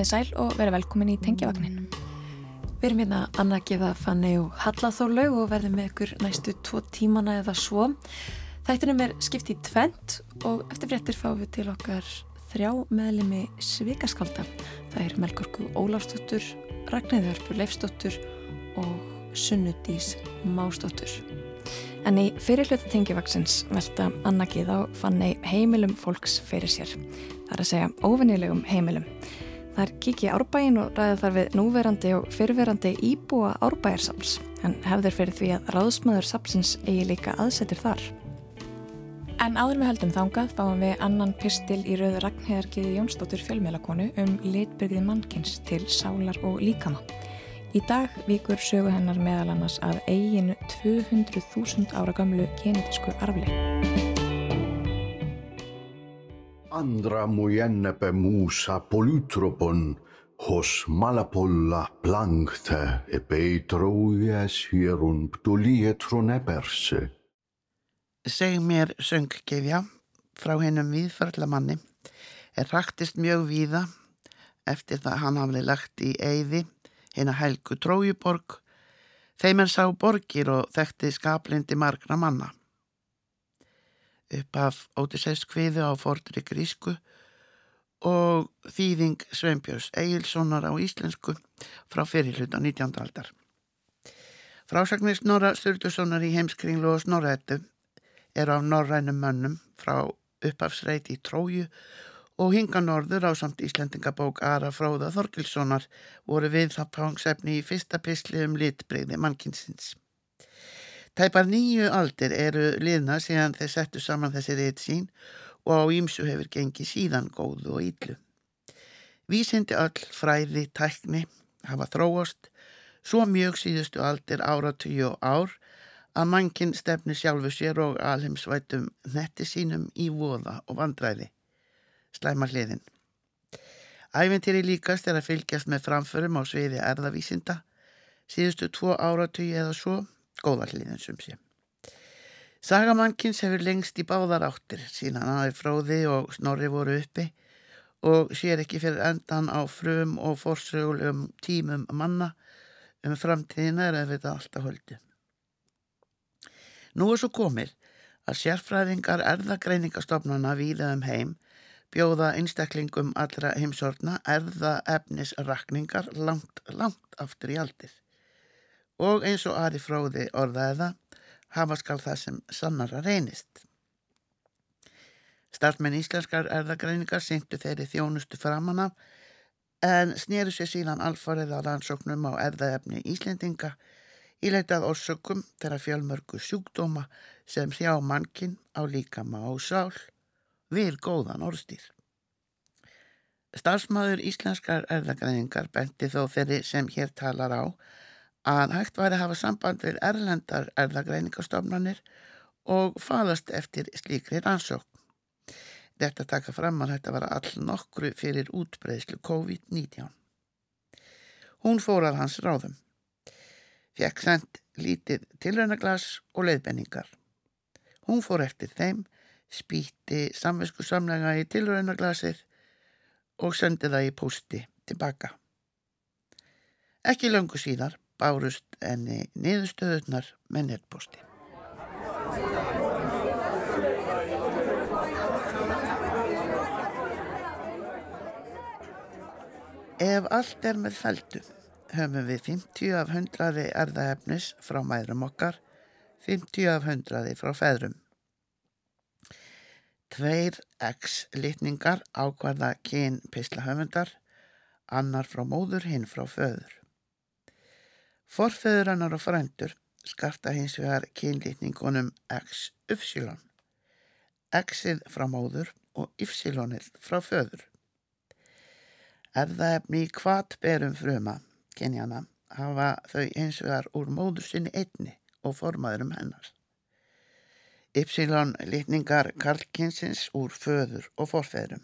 Komið sæl og verið velkomin í Tengjavagnin. Við erum hérna Anna Geða Fanni og Hallathólaug og verðum með ykkur næstu tvo tímana eða svo. Þættinum er skipt í tvent og eftir fréttir fáum við til okkar þrjá meðlemi Svíkaskálda. Það er Melgorku Óláfsdóttur, Ragnæðurpur Leifsdóttur og Sunnudís Másdóttur. En í fyrirluta Tengjawagsins velta Anna Geða Fanni heimilum fólks fyrir sér. Það er að segja óvinnilegum heimilum. Það er kikið árbægin og ræða þar við núverandi og fyrverandi íbúa árbæjarsams. Hann hefðir fyrir því að ráðsmaður sapsins eigi líka aðsetur þar. En áður við heldum þangað fáum við annan pistil í rauðu Ragnhæðarkiði Jónsdóttur fjölmélakonu um litbyrðið mannkins til sálar og líkama. Í dag vikur sögu hennar meðal annars að eiginu 200.000 ára gamlu genetísku arfli. Andra mujennepe musa polytropon hos malapolla plankte e peitroies hierun ptulietron eperse. Seg mér söngkefja frá hennum viðfarlamanni er raktist mjög víða eftir það hann hafði lagt í eyði hennar helgu Trójuborg þeim er sá borgir og þekkti skaplindi margra manna upp af Ótisæst kviðu á fordri grísku og þýðing Sveinbjörns Egilssonar á íslensku frá fyrirluta 19. aldar. Frásagnir Snorra Sturlusonar í heimskringlu og Snorrættu eru af norrænum mönnum frá uppafsreiti í Tróju og hinga norður á samt Íslendingabók Ara Fróða Þorgilssonar voru við það pángsefni í fyrsta pisli um litbreyði mannkinsins. Tæpar nýju aldir eru liðna síðan þeir settu saman þessi reyt sín og á ímsu hefur gengið síðan góðu og íllu. Vísindi öll, fræði, tækni hafa þróast svo mjög síðustu aldir áratugju og ár að mannkinn stefni sjálfu sér og alheimsvætum netti sínum í voða og vandræði. Slæma hliðin. Æventýri líkast er að fylgjast með framförum á sviði erðavísinda síðustu tvo áratugju eða svo góðarliðin sem sé. Sagamannkins hefur lengst í báðar áttir síðan aðeins fróði og snorri voru uppi og sér ekki fyrir endan á frum og forsögulegum tímum manna um framtíðina er að þetta alltaf höldu. Nú er svo komið að sérfræðingar erðagreiningastofnana víða um heim bjóða einstaklingum allra heimsorna erða efnis rakningar langt, langt aftur í aldir og eins og Ari Fróði orðaði það, hafa skal það sem sannara reynist. Startmenn íslenskar erðagreiningar syndu þeirri þjónustu framanna en snýru sér síðan alfarið á rannsóknum á erðaefni Íslendinga í leitað orsökum þeirra fjölmörgu sjúkdóma sem sjá mannkinn á líkama og sál við góðan orðstýr. Starfsmaður íslenskar erðagreiningar benti þó þeirri sem hér talar á að hægt væri að hafa samband við erlendar erðagreiningastofnanir og falast eftir slíkri rannsókn. Þetta taka fram að þetta var all nokkru fyrir útbreyðslu COVID-19. Hún fór að hans ráðum. Fjekk sendt lítið tilrænaglas og leiðbenningar. Hún fór eftir þeim, spýtti samvisku samlega í tilrænaglasið og sendi það í pústi tilbaka. Ekki löngu síðar bárust enni niðurstöðunar með netposti. Ef allt er með feldu höfum við 50 af 100 erðaefnis frá mæðrum okkar, 50 af 100 frá feðrum. Tveir X-litningar ákvarða kyn pislahöfundar, annar frá móður, hinn frá föður. Forfeður hannar og frændur skarta hins vegar kynlýtningunum X-Y. X-ið frá móður og Y-ið frá föður. Erðaefni í kvart berum fruma, kenjana, hafa þau hins vegar úr móður sinni einni og formaður um hennar. Y-lýtningar karlkinsins úr föður og forfeðrum.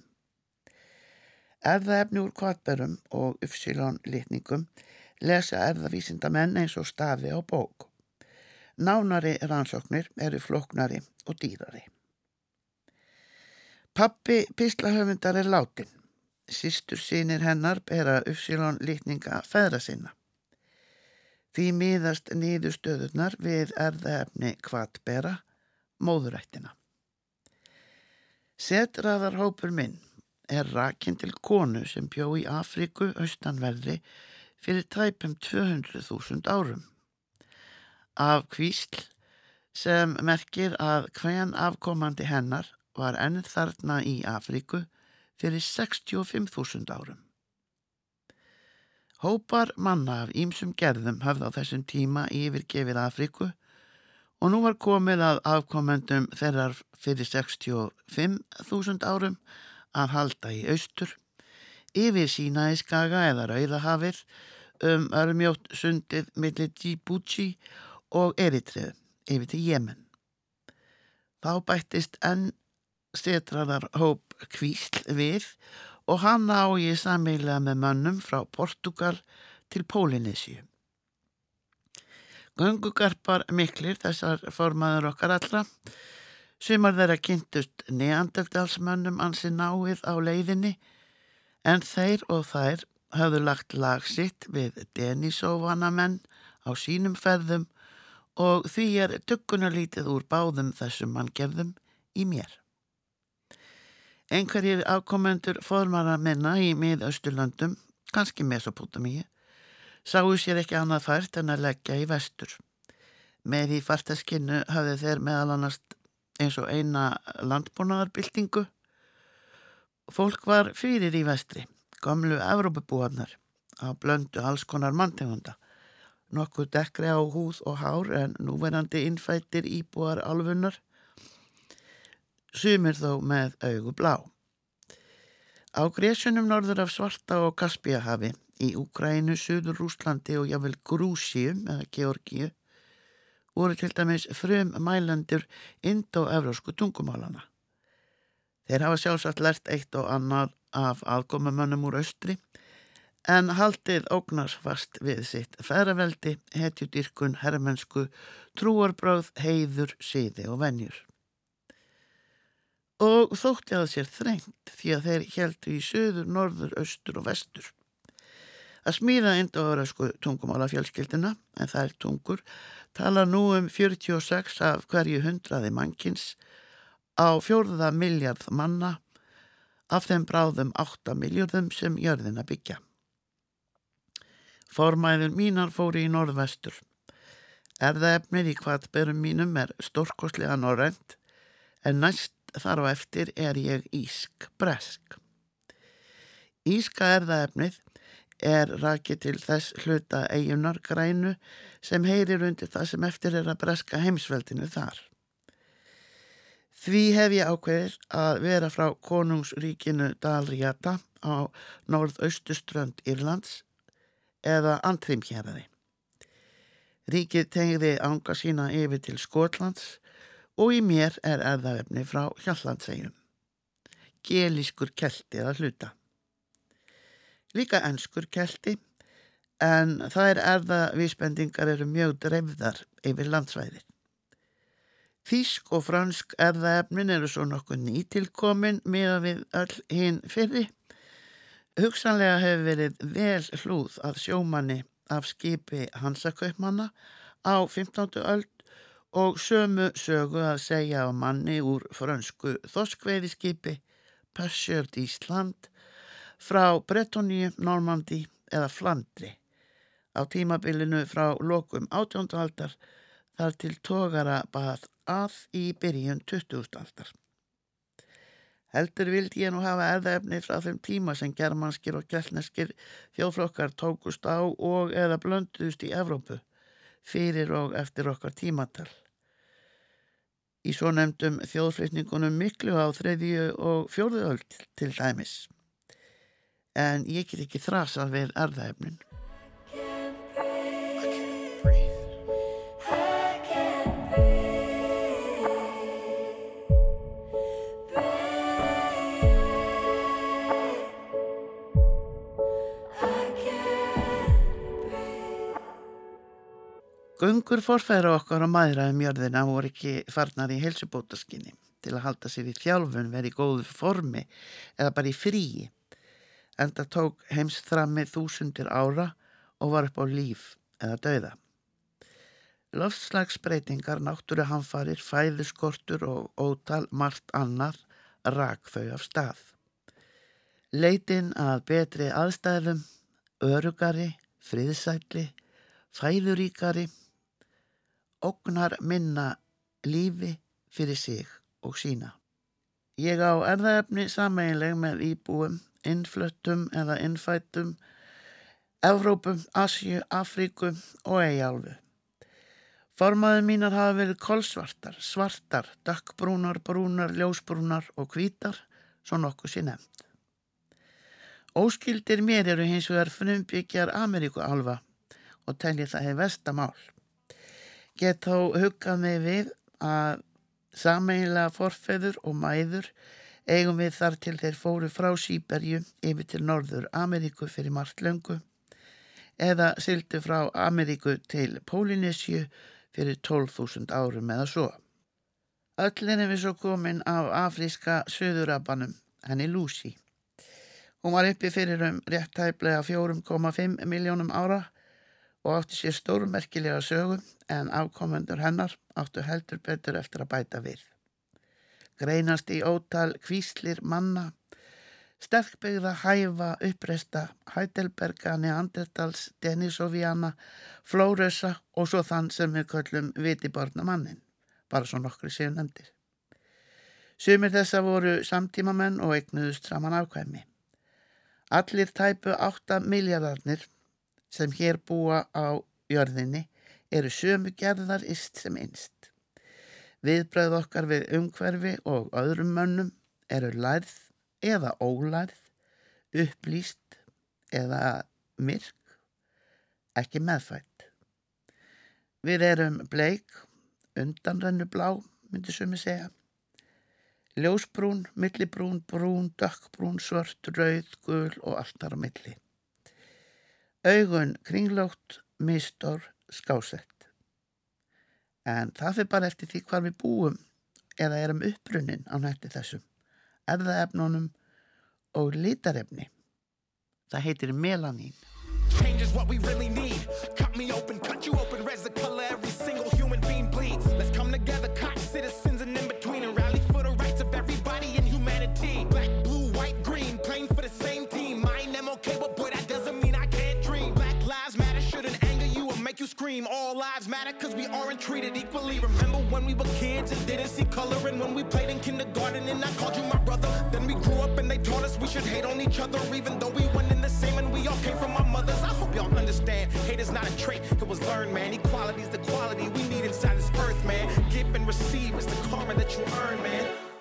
Erðaefni úr kvartberum og Y-lýtningum lesa erðavísindamenn eins og stafi á bók. Nánari rannsóknir eru floknari og dýrari. Pappi pislahöfundar er látin. Sistur sínir hennar bera uppsílón litninga feðra sinna. Því miðast nýðustöðunar við erðaefni kvatbera, móðurættina. Setraðarhópur minn er rakinn til konu sem bjó í Afriku austanverði fyrir tæpum 200.000 árum. Af kvísl sem merkir að hvern afkomandi hennar var enn þarna í Afriku fyrir 65.000 árum. Hópar manna af ímsum gerðum höfð á þessum tíma yfirgefið Afriku og nú var komið að afkomendum þeirrar fyrir 65.000 árum að halda í austur, yfir Sínæskaga eða Rauðahafið um örmjótt sundið millir Djibouti og Eritrið yfir til Jemen. Þá bættist enn setraðar hóp kvísl við og hann á ég sammeila með mönnum frá Portugal til Pólinísju. Gungugarpar miklir þessar formaður okkar allra Sumar þeirra kynntust neandögdalsmönnum ansi náið á leiðinni en þeir og þær hafðu lagt lag sitt við Denisóvanamenn á sínum ferðum og því er duggunarlítið úr báðum þessum manngerðum í mér. Einhverjir ákomendur formara minna í miðausturlöndum, kannski Mesopotamíu, sáu sér ekki annað fært en að leggja í vestur. Með því fartaskinnu hafði þeir meðal annars eins og eina landbúnaðarbyltingu. Fólk var fyrir í vestri, gamlu Evrópabúarnar á blöndu alls konar manntegunda. Nokkuð dekri á húð og hár en núverandi innfættir íbúar alfunnar, sumir þó með augu blá. Á grésunum norður af Svarta og Kaspíahafi, í Úgrænu, Suður Rúslandi og jáfnvel Grúsíum eða Georgíu, voru til dæmis frum mælendur indo-evrósku tungumálana. Þeir hafa sjálfsagt lært eitt og annar af aðgómamönnum úr austri en haldið ógnars fast við sitt ferraveldi, hetjudýrkun, herrmennsku, trúarbráð, heiður, síði og venjur. Og þótti að sér þrengt því að þeir heldu í söður, norður, austur og vestur. Að smíða indo-evrósku tungumála fjölskyldina, en það er tungur, tala nú um 46 af hverju hundraði mannkins á fjórða miljard manna af þeim bráðum 8 miljardum sem jörðina byggja. Formæður mínar fóri í norðvestur. Erðaefnið í kvartberum mínum er stórkoslega norrend en næst þar á eftir er ég Ísk Bresk. Íska erðaefnið er rakið til þess hluta eigunar grænu sem heyrir undir það sem eftir er að breska heimsveldinu þar. Því hef ég ákveðið að vera frá konungsríkinu Dalriata á norðaustuströnd Írlands eða Antrimhjaraði. Ríkið tengði ánga sína yfir til Skotlands og í mér er erðavefni frá Hjallandsegjum. Gelískur kelti að hluta líka ennskur kelti en það er erða vísbendingar eru mjög dreifðar yfir landsvæðin. Þísk og fransk erðaefnin eru svo nokkuð nýtilkomin meða við öll hinn fyrri. Hugsanlega hefur verið vel hlúð af sjómanni af skipi hansakaupmanna á 15. öld og sömu sögu að segja á manni úr fransku þoskveiðiskipi Passjörd Ísland frá Bretoníu, Normandi eða Flandri á tímabilinu frá lokum átjóndaldar þar til tógara bað að í byrjun 20. aldar. Heldur vildi ég nú hafa erðaefni frá þeim tíma sem germanskir og gælneskir þjóðflokkar tókust á og eða blönduðust í Evrópu fyrir og eftir okkar tímatal. Í svo nefndum þjóðflutningunum miklu á þreyðju og fjórðu öll til dæmis en ég get ekki þrasað við erðaefnin. Gungur forfæra okkar á maðuraðum jörðina voru ekki farnar í helsubótaskinni til að halda sér í þjálfun, verið í góðu formi eða bara í fríi enda tók heimsþramið þúsundir ára og var upp á líf eða dauða. Loftslagsbreytingar, náttúruhamfarir, fæðuskortur og ótal margt annar rak þau af stað. Leitin að betri aðstæðum, örugari, friðsætli, fæðuríkari, ognar minna lífi fyrir sig og sína. Ég á erðaefni sameinleg með íbúum, innflöttum eða innfættum, Evrópum, Asju, Afríku og Eyjálfu. Formaði mínar hafa verið kolsvartar, svartar, dökkbrúnar, brúnar, ljósbrúnar og hvítar, svo nokkuð sér nefnd. Óskildir mér eru hins vegar frumbyggjar Ameríkuálfa og telji það hefur vestamál. Get þó huggað mig við að sameinlega forfeður og mæður eigum við þar til þeir fóru frá Sýberju yfir til Norður Ameríku fyrir margt löngu eða syldu frá Ameríku til Pólinesju fyrir 12.000 árum eða svo. Öllin er við svo komin af afríska söðurabanum, henni Lucy. Hún var uppi fyrir um réttæflega 4,5 miljónum ára og átti sér stórmerkilega sögum en afkomendur hennar áttu heldur betur eftir að bæta við. Greinast í ótal kvíslir manna, sterkbyggða hæfa uppreista Heidelberga, Neandertals, Denisovjana, Flórösa og svo þann sem við köllum vitiborna mannin, bara svo nokkru séu nefndir. Sumir þessa voru samtímamenn og eignuðust saman ákvæmi. Allir tæpu 8 miljardarnir sem hér búa á jörðinni eru sömu gerðar ist sem einst. Viðbröð okkar við umhverfi og öðrum mönnum eru lærð eða ólærð, upplýst eða myrk, ekki meðfætt. Við erum bleik, undanrennu blá, myndi sumi segja. Ljósbrún, millibrún, brún, dökkbrún, svört, rauð, gul og alltar á milli. Augun kringlótt, mistor, skásett. En það fyrir bara eftir því hvar við búum eða erum upprunnin á nætti þessum. Erðaefnunum og litarefni. Það heitir melanín. Change is what we really need. Cut me open, cut you open, res scream. All lives matter cause we aren't treated equally. Remember when we were kids and didn't see color and when we played in kindergarten and I called you my brother. Then we grew up and they taught us we should hate on each other even though we went in the same and we all came from our mothers. I hope y'all understand. Hate is not a trait, it was learned, man. Equality is the quality we need inside this earth, man. Give and receive is the karma that you earn, man.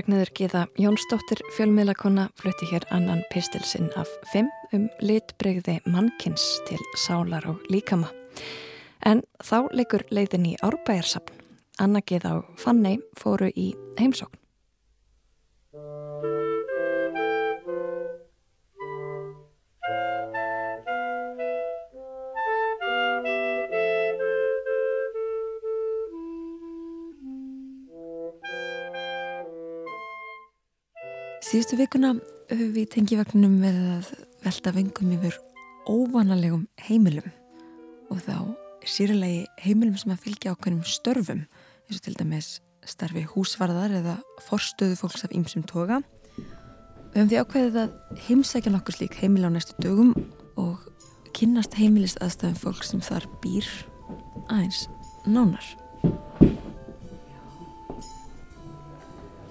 Ragnæður Gíða Jónsdóttir fjölmiðlakonna flutti hér annan pistilsinn af fimm um litbreyði mannkins til sálar og líkama. En þá leikur leiðin í árbæjarsapn. Anna Gíða og Fanni fóru í heimsókn. Síðustu vikuna höfum við í tengivagninum verið að velta vengum yfir óvanalegum heimilum og þá sýralegi heimilum sem að fylgja ákveðnum störfum eins og til dæmis starfi húsvarðar eða forstöðu fólks af ýmsum toga. Við höfum því ákveðið að heimsækja nokkur slík heimil á næstu dögum og kynnast heimilist aðstæðum fólk sem þar býr aðeins nánar.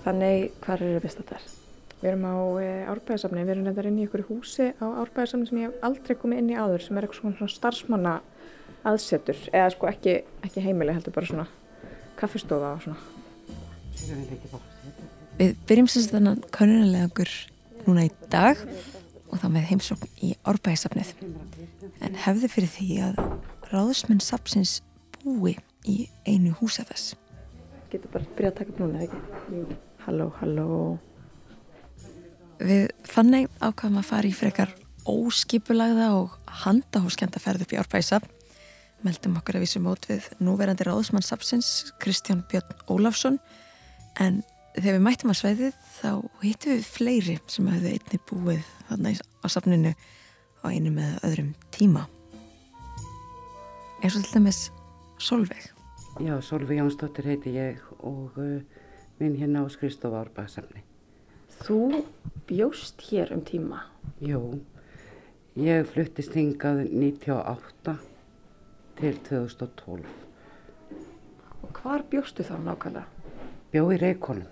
Þannig hvar eru við stættar? Við erum á eh, árbæðarsafni, við erum reyndar inn í einhverju húsi á árbæðarsafni sem ég hef aldrei komið inn í áður sem er eitthvað svona starfsmanna aðsetur eða sko ekki, ekki heimili heldur bara svona kaffistofa og svona. Við byrjum sem sagt þannig kannunarlegangur núna í dag og þá með heimsókn í Árbæðisafnið. En hefði fyrir því að ráðsmenn sapsins búi í einu húsa þess. Getur bara byrjað að taka upp núna, ekki? Jú. Halló, halló. Við fannig ákvæmum að fara í frekar óskipulagða og handahóskjönda ferð upp í Árbæðisafn. Meldum okkur að vísum út við núverandi ráðsmann sapsins Kristján Björn Ólafsson en þegar við mættum að sveiðið þá hittum við fleiri sem hefðu einni búið þarna á safninu á einu með öðrum tíma. eins og til dæmis Solveig. Já, Solveig Jónsdóttir heiti ég og uh, minn hérna á Skristofa Árbæðsafni. Þú bjóst hér um tíma. Jú, ég fluttist hingað 98 til 2012. Og hvar bjóstu þá nákvæmlega? Bjó í Reykjólum,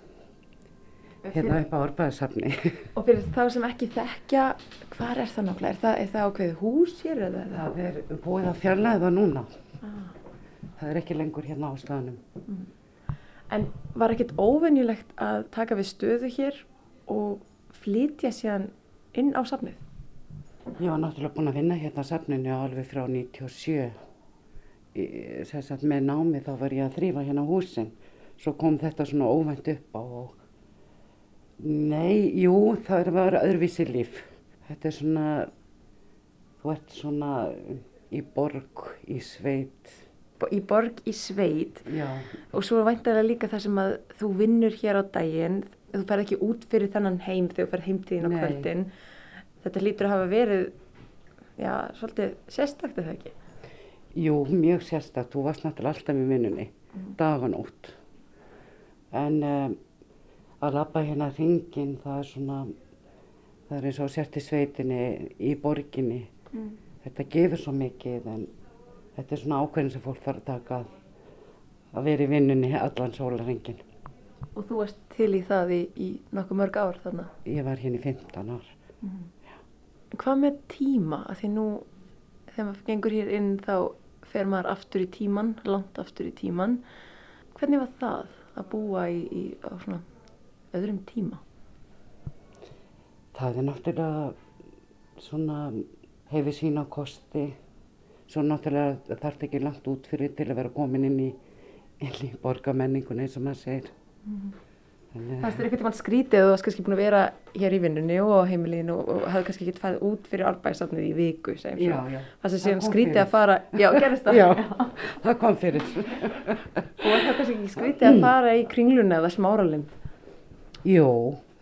hérna upp á Árbæðsafni. Og fyrir þá sem ekki þekkja, hvar er það nákvæmlega? Er það, er það ákveðið hús hér eða? Það er búið að fjarlæða það núna. Ah. Það er ekki lengur hérna á staðanum. En var ekkert óvenjulegt að taka við stöðu hér og flytja síðan inn á safnið? Ég var náttúrulega búin að vinna hérna á safninu alveg frá 97. Í, sem sagt, með námi þá var ég að þrýfa hérna húsin. Svo kom þetta svona óvænt upp á og Nei, jú, það var öðruvísi líf. Þetta er svona, þú ert svona í borg, í sveit. Í borg í sveit Já. og svo væntalega líka það sem að þú vinnur hér á daginn, þú ferð ekki út fyrir þennan heim þegar þú ferð heimtíðin á kvöldin. Þetta lítur að hafa verið, já, svolítið sérstakt eða ekki? Jú, mjög sérstakt. Þú varst náttúrulega alltaf í vinnunni, daganótt. En um, að labba hérna hringin, það er svona, það er eins og sért í sveitinni, í borginni. Þetta gefur svo mikið en þetta er svona ákveðin sem fólk þarf að taka að, vera í vinnunni allan sólarhringin. Og þú varst til í það í, í nokkuð mörg ár þarna. Ég var hérna í 15 ár. Hvað með tíma? Því nú, þegar maður gengur hér inn þá fer maður aftur í tíman, langt aftur í tíman. Hvernig var það að búa í, í á svona öðrum tíma? Það er náttúrulega svona hefur sína kosti. Svo náttúrulega þarf þetta ekki langt út fyrir til að vera komin inn í, í borgarmenningun eins og maður segir. Þannig Fannst þér einhvern veginn skrítið og þú varst kannski búin að vera hér í vinnunni og á heimilinu og, og hafði kannski ekki fæðið út fyrir árbæðsafnið í viku, segjum Já, já. Það síðan kom skrítið að fara, já, gerist það? Já, það kom fyrir. Og var það kannski ekki skrítið að fara í kringluna eða smáralind? Jú,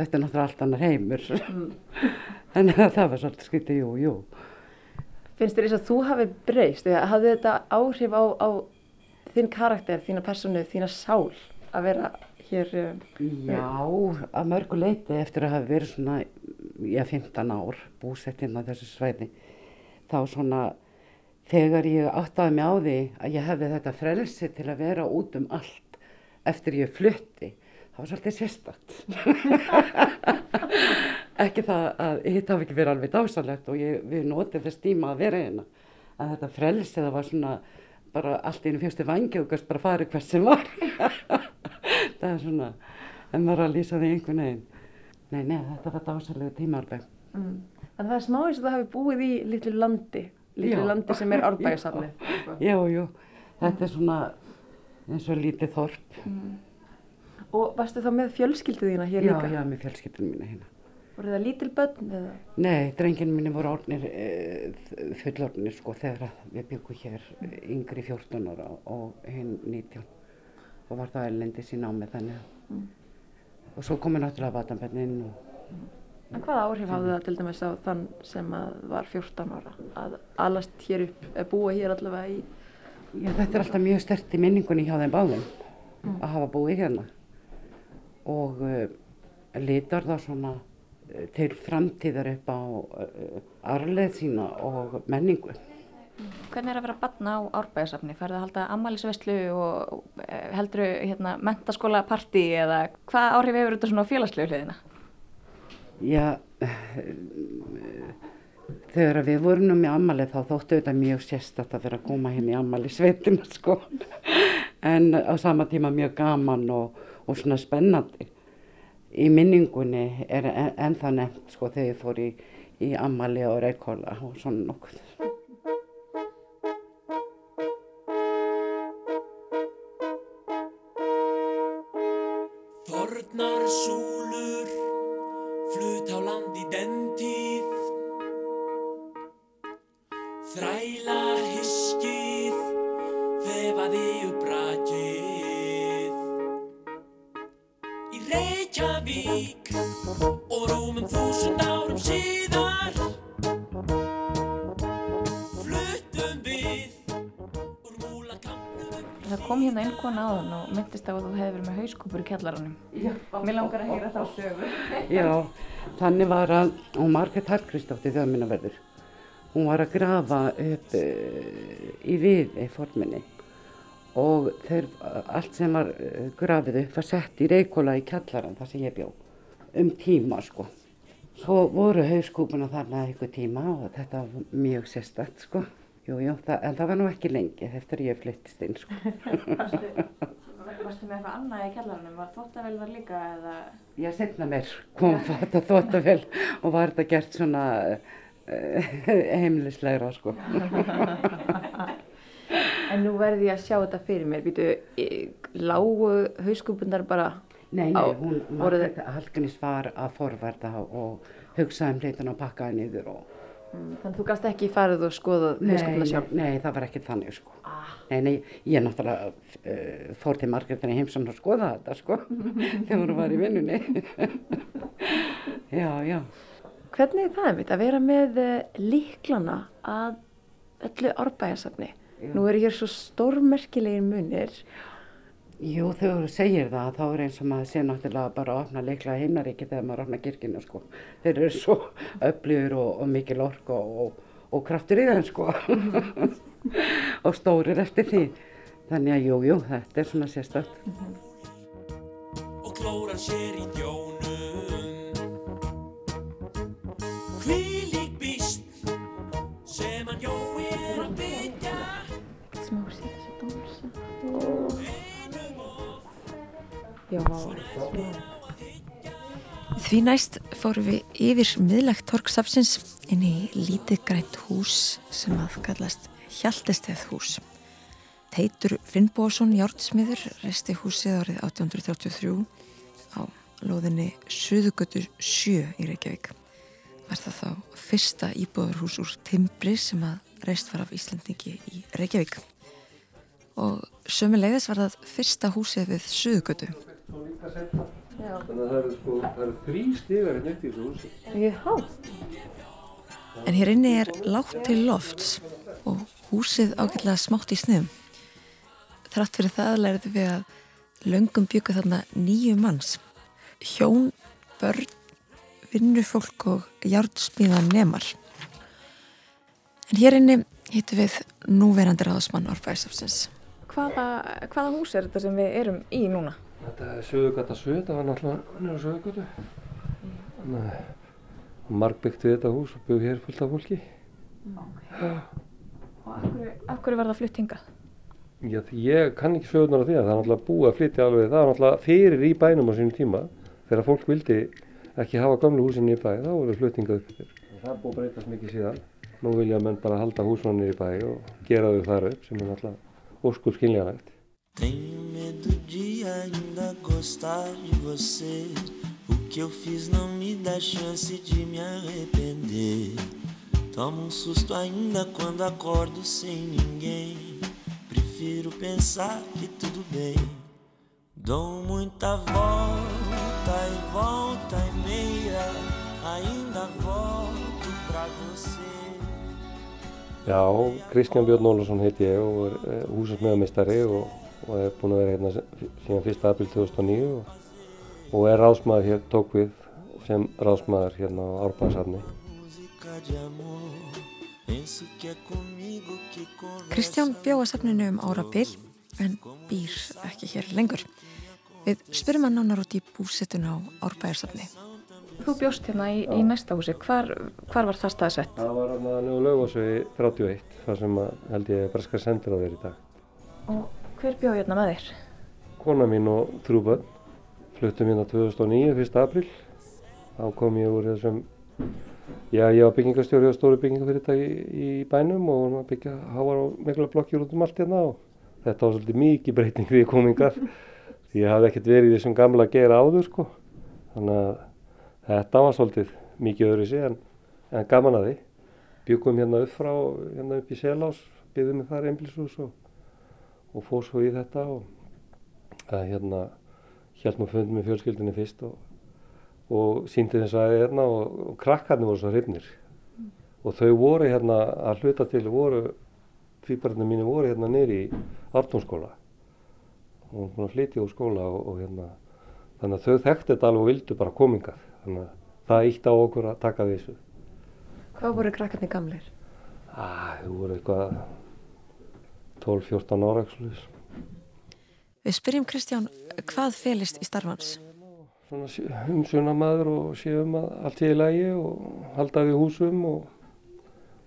þetta er náttúrulega allt annar heimur. Þannig að það var svolítið skrítið, jú, jú. Finnst þér eins að þú hafi breyst eða hafði þetta áhrif á, á þinn karakter, þína personu, þína sál að vera hér um, Já, að mörgu leiti eftir að hafa verið svona, já, 15 ár búsett inn á þessu svæði. Þá svona, þegar ég áttaði mig á því að ég hefði þetta frelsi til að vera út um allt eftir ég flutti, það var svolítið sérstakt. ekki það að hitt hafi ekki verið alveg dásalegt og ég, við notið þess tíma að vera hérna. En þetta frelsi það var svona bara allt í einu fjösti vangi og gæst bara farið hvert sem var. það er svona, en maður að lýsa því einhvern veginn. Nei, nei, þetta var dásalegu tíma alveg. mm. En það er smá eins og það hafi búið í litlu landi, litlu Já. landi sem er árbæðisafnið. Já, jú, þetta er svona eins og lítið þorp. Og varstu þá með fjölskyldu þína hér Já, líka? já, með fjölskyldunum mína hérna. Voru það lítil börn eða? Nei, drengin minni voru orðnir e, fullorðnir sko þegar að við byggum hér yngri 14 ára og hinn 19 og var það erlendis í námi þannig að og svo komið náttúrulega vatanbennin og En hvaða áhrif hafði það til dæmis á þann sem var 14 ára? Að alast hér upp, að búa hér allavega í Já, þetta er alltaf mjög stert í minningunni hjá þeim báðum að hafa búið hérna. Og uh, litar það svona uh, til framtíðar upp á uh, arleð sína og menningu. Hvernig er að vera batna á árbæðisafni? Færðu að halda ammælisveislu og eh, helduru hérna, mentaskóla partí eða hvað áhrif hefur þetta svona á félagslegu hliðina? Já, þegar við vorum nú með ammali þá þóttu þetta mjög sérstatt að vera að koma hérna í ammali sveitina sko en á sama tíma mjög gaman og, og svona spennandi í minningunni er en, en það nefnt sko þegar ég fór í, í ammali og reykóla og svona nokkuð su inn kona áðan og myndist á að þú hefði verið með hauskúpur í kjallaranum. Mér langar að heyra þá sögu. Já, þannig var að, og Margrét Hallgrímsdóttir þjóðminnaverður, hún var að grafa upp uh, í viði forminni og þeir, allt sem var uh, grafið upp var sett í reykóla í kjallaran, það sem ég bjó, um tíma sko. Svo voru hauskúpuna þarna eitthvað tíma og þetta var mjög sérstætt sko. Jú, jú, það, það var nú ekki lengi eftir ég flyttist inn sko. Varstu, varstu með eitthvað annað í kjallaranum? Var þóttavel var líka eða... Já, setna mér kom þetta þóttavel og var þetta gert svona uh, heimilislegra sko. En nú verði ég að sjá þetta fyrir mér. Býtu, lágu hauskúpunar bara... Nei, Á, nei, hún Margrét Hallgríms var að forvarta og hugsaði um hlutin og pakkaði niður og Mm, Þannig þú gast ekki farið og skoðað nei, sjálf? nei, það var ekki þannig sko. Nei, nei, ég náttúrulega uh, fór til Margrétinni heimsson og skoða þetta sko, þegar hún var í vinnunni. já, já. Hvernig er það einmitt að vera með uh, líklana að öllu árbæðasafni? Nú eru hér svo stórmerkilegir munir. Jú, þegar þú segir það, þá er eins og maður sé náttúrulega bara að opna leikla heimnaríki þegar maður opna kirkina, sko. Þeir eru svo öflugur og, og mikil ork og, og, og kraftur í þeim, sko. og stórir eftir því. Þannig að jú, jú, þetta er svona sérstætt. Já, Því næst fórum við yfir miðlegt torksafsins inn í lítið grænt hús sem að kallast Hjaltesteð hús. Teitur Finnbósson Járnsmiður resti húsið árið 1833 á lóðinni Suðugötu 7 í Reykjavík. Var það þá fyrsta íbúðarhús úr timbri sem að reist var af Íslandingi í Reykjavík. Og sömulegðis var það fyrsta húsið við Suðugötu. Þannig að það eru sko, það eru þrý stigar hérna upp í þessu húsi. há. En hér inni er lágt til lofts og húsið ágætlega smátt í sniðum. Þrátt fyrir það lærðu við að löngum byggu þarna nýju manns. Hjón, börn, vinnufólk og járnsmíðan nemar. En hér inni hittum við núverandi ráðsmann Árbæðisafsins. Hvaða, hvaða hús er þetta sem við erum í núna? Þetta er Suðugata 7, það var náttúrulega nýra Suðugatu. Þannig að marg byggti þetta hús og byggði hér fullt af fólki. Og af hverju, af hverju var það flutt hingað? Já, ég kann ekki sögurnar af því að það er náttúrulega búið að flytja alveg, það er náttúrulega fyrir í bænum á sínum tíma. Þegar fólk vildi ekki hafa gamlu húsinni í bæ, þá voru fluttingað upp yfir. Það er búið að breytast mikið síðan. Nú vilja menn bara halda húsmannir í bæ og gera þau þar upp sem er náttúrulega óskur skiljanlegt. Tenho medo de ainda gostar de você. O que eu fiz não me dá chance de me arrepender. Tomo um susto ainda quando acordo sem ninguém. Prefiro pensar que tudo bem. Dou muita volta e volta e meia. Ainda volto pra você. Já, Kristján Björn Ólafsson heiti ég og er húsasmiðamistari og, og er búinn að vera hérna síðan 1. april 2009 og, og er ráðsmaður hér, tók við sem ráðsmaður hérna á conversa. Kristján bjóða safninu um árabil en býr ekki hér lengur. Við spyrum hann nánar út í búsettun á Árbæðarsafni. þú bjóst hérna í, í næsta húsi, hvar, hvar var það staðsett? Það var hann að nefna lögásvegi 31, þar sem að, held ég breska sendir á þeir í dag. Og hver bjóð hérna með þér? Kona mín og þrjú börn fluttum hérna 2009, 1. apríl. Þá kom ég úr þessum, já ég var byggingastjóri á stóru byggingafyrirtæki í bænum og vorum að byggja háar og mikla blokkjur út um allt hérna og þetta var svolítið mikið breyting því komingar því ég hafði ekkert verið í þessum gamla gera áður sko. Þannig að þetta var svolítið mikið öðru sig en, en gaman að því. Byggum hérna upp frá, hérna upp í Selás, byggðum við þar einbilshús og, og fór svo í þetta og að hérna held nú fundum með fjölskyldinni fyrst og, og síndi þess að hérna og, og krakkarnir voru svo hrifnir. Og þau voru hérna að hluta til voru, tvíbarnir mínu voru hérna nýri í Artónskóla og hún flytja úr skóla og, og hérna þannig að þau þekkti þetta alveg og vildu bara komingað þannig að það ítt á okkur að taka þessu. Hvað voru krakkarnir gamlir? ah, þau voru eitthvað 12-14 ára eitthvað Við spyrjum Kristján hvað felist í starfans? svona umsunamaður og séum að allt sé í lægi og halda við húsum og,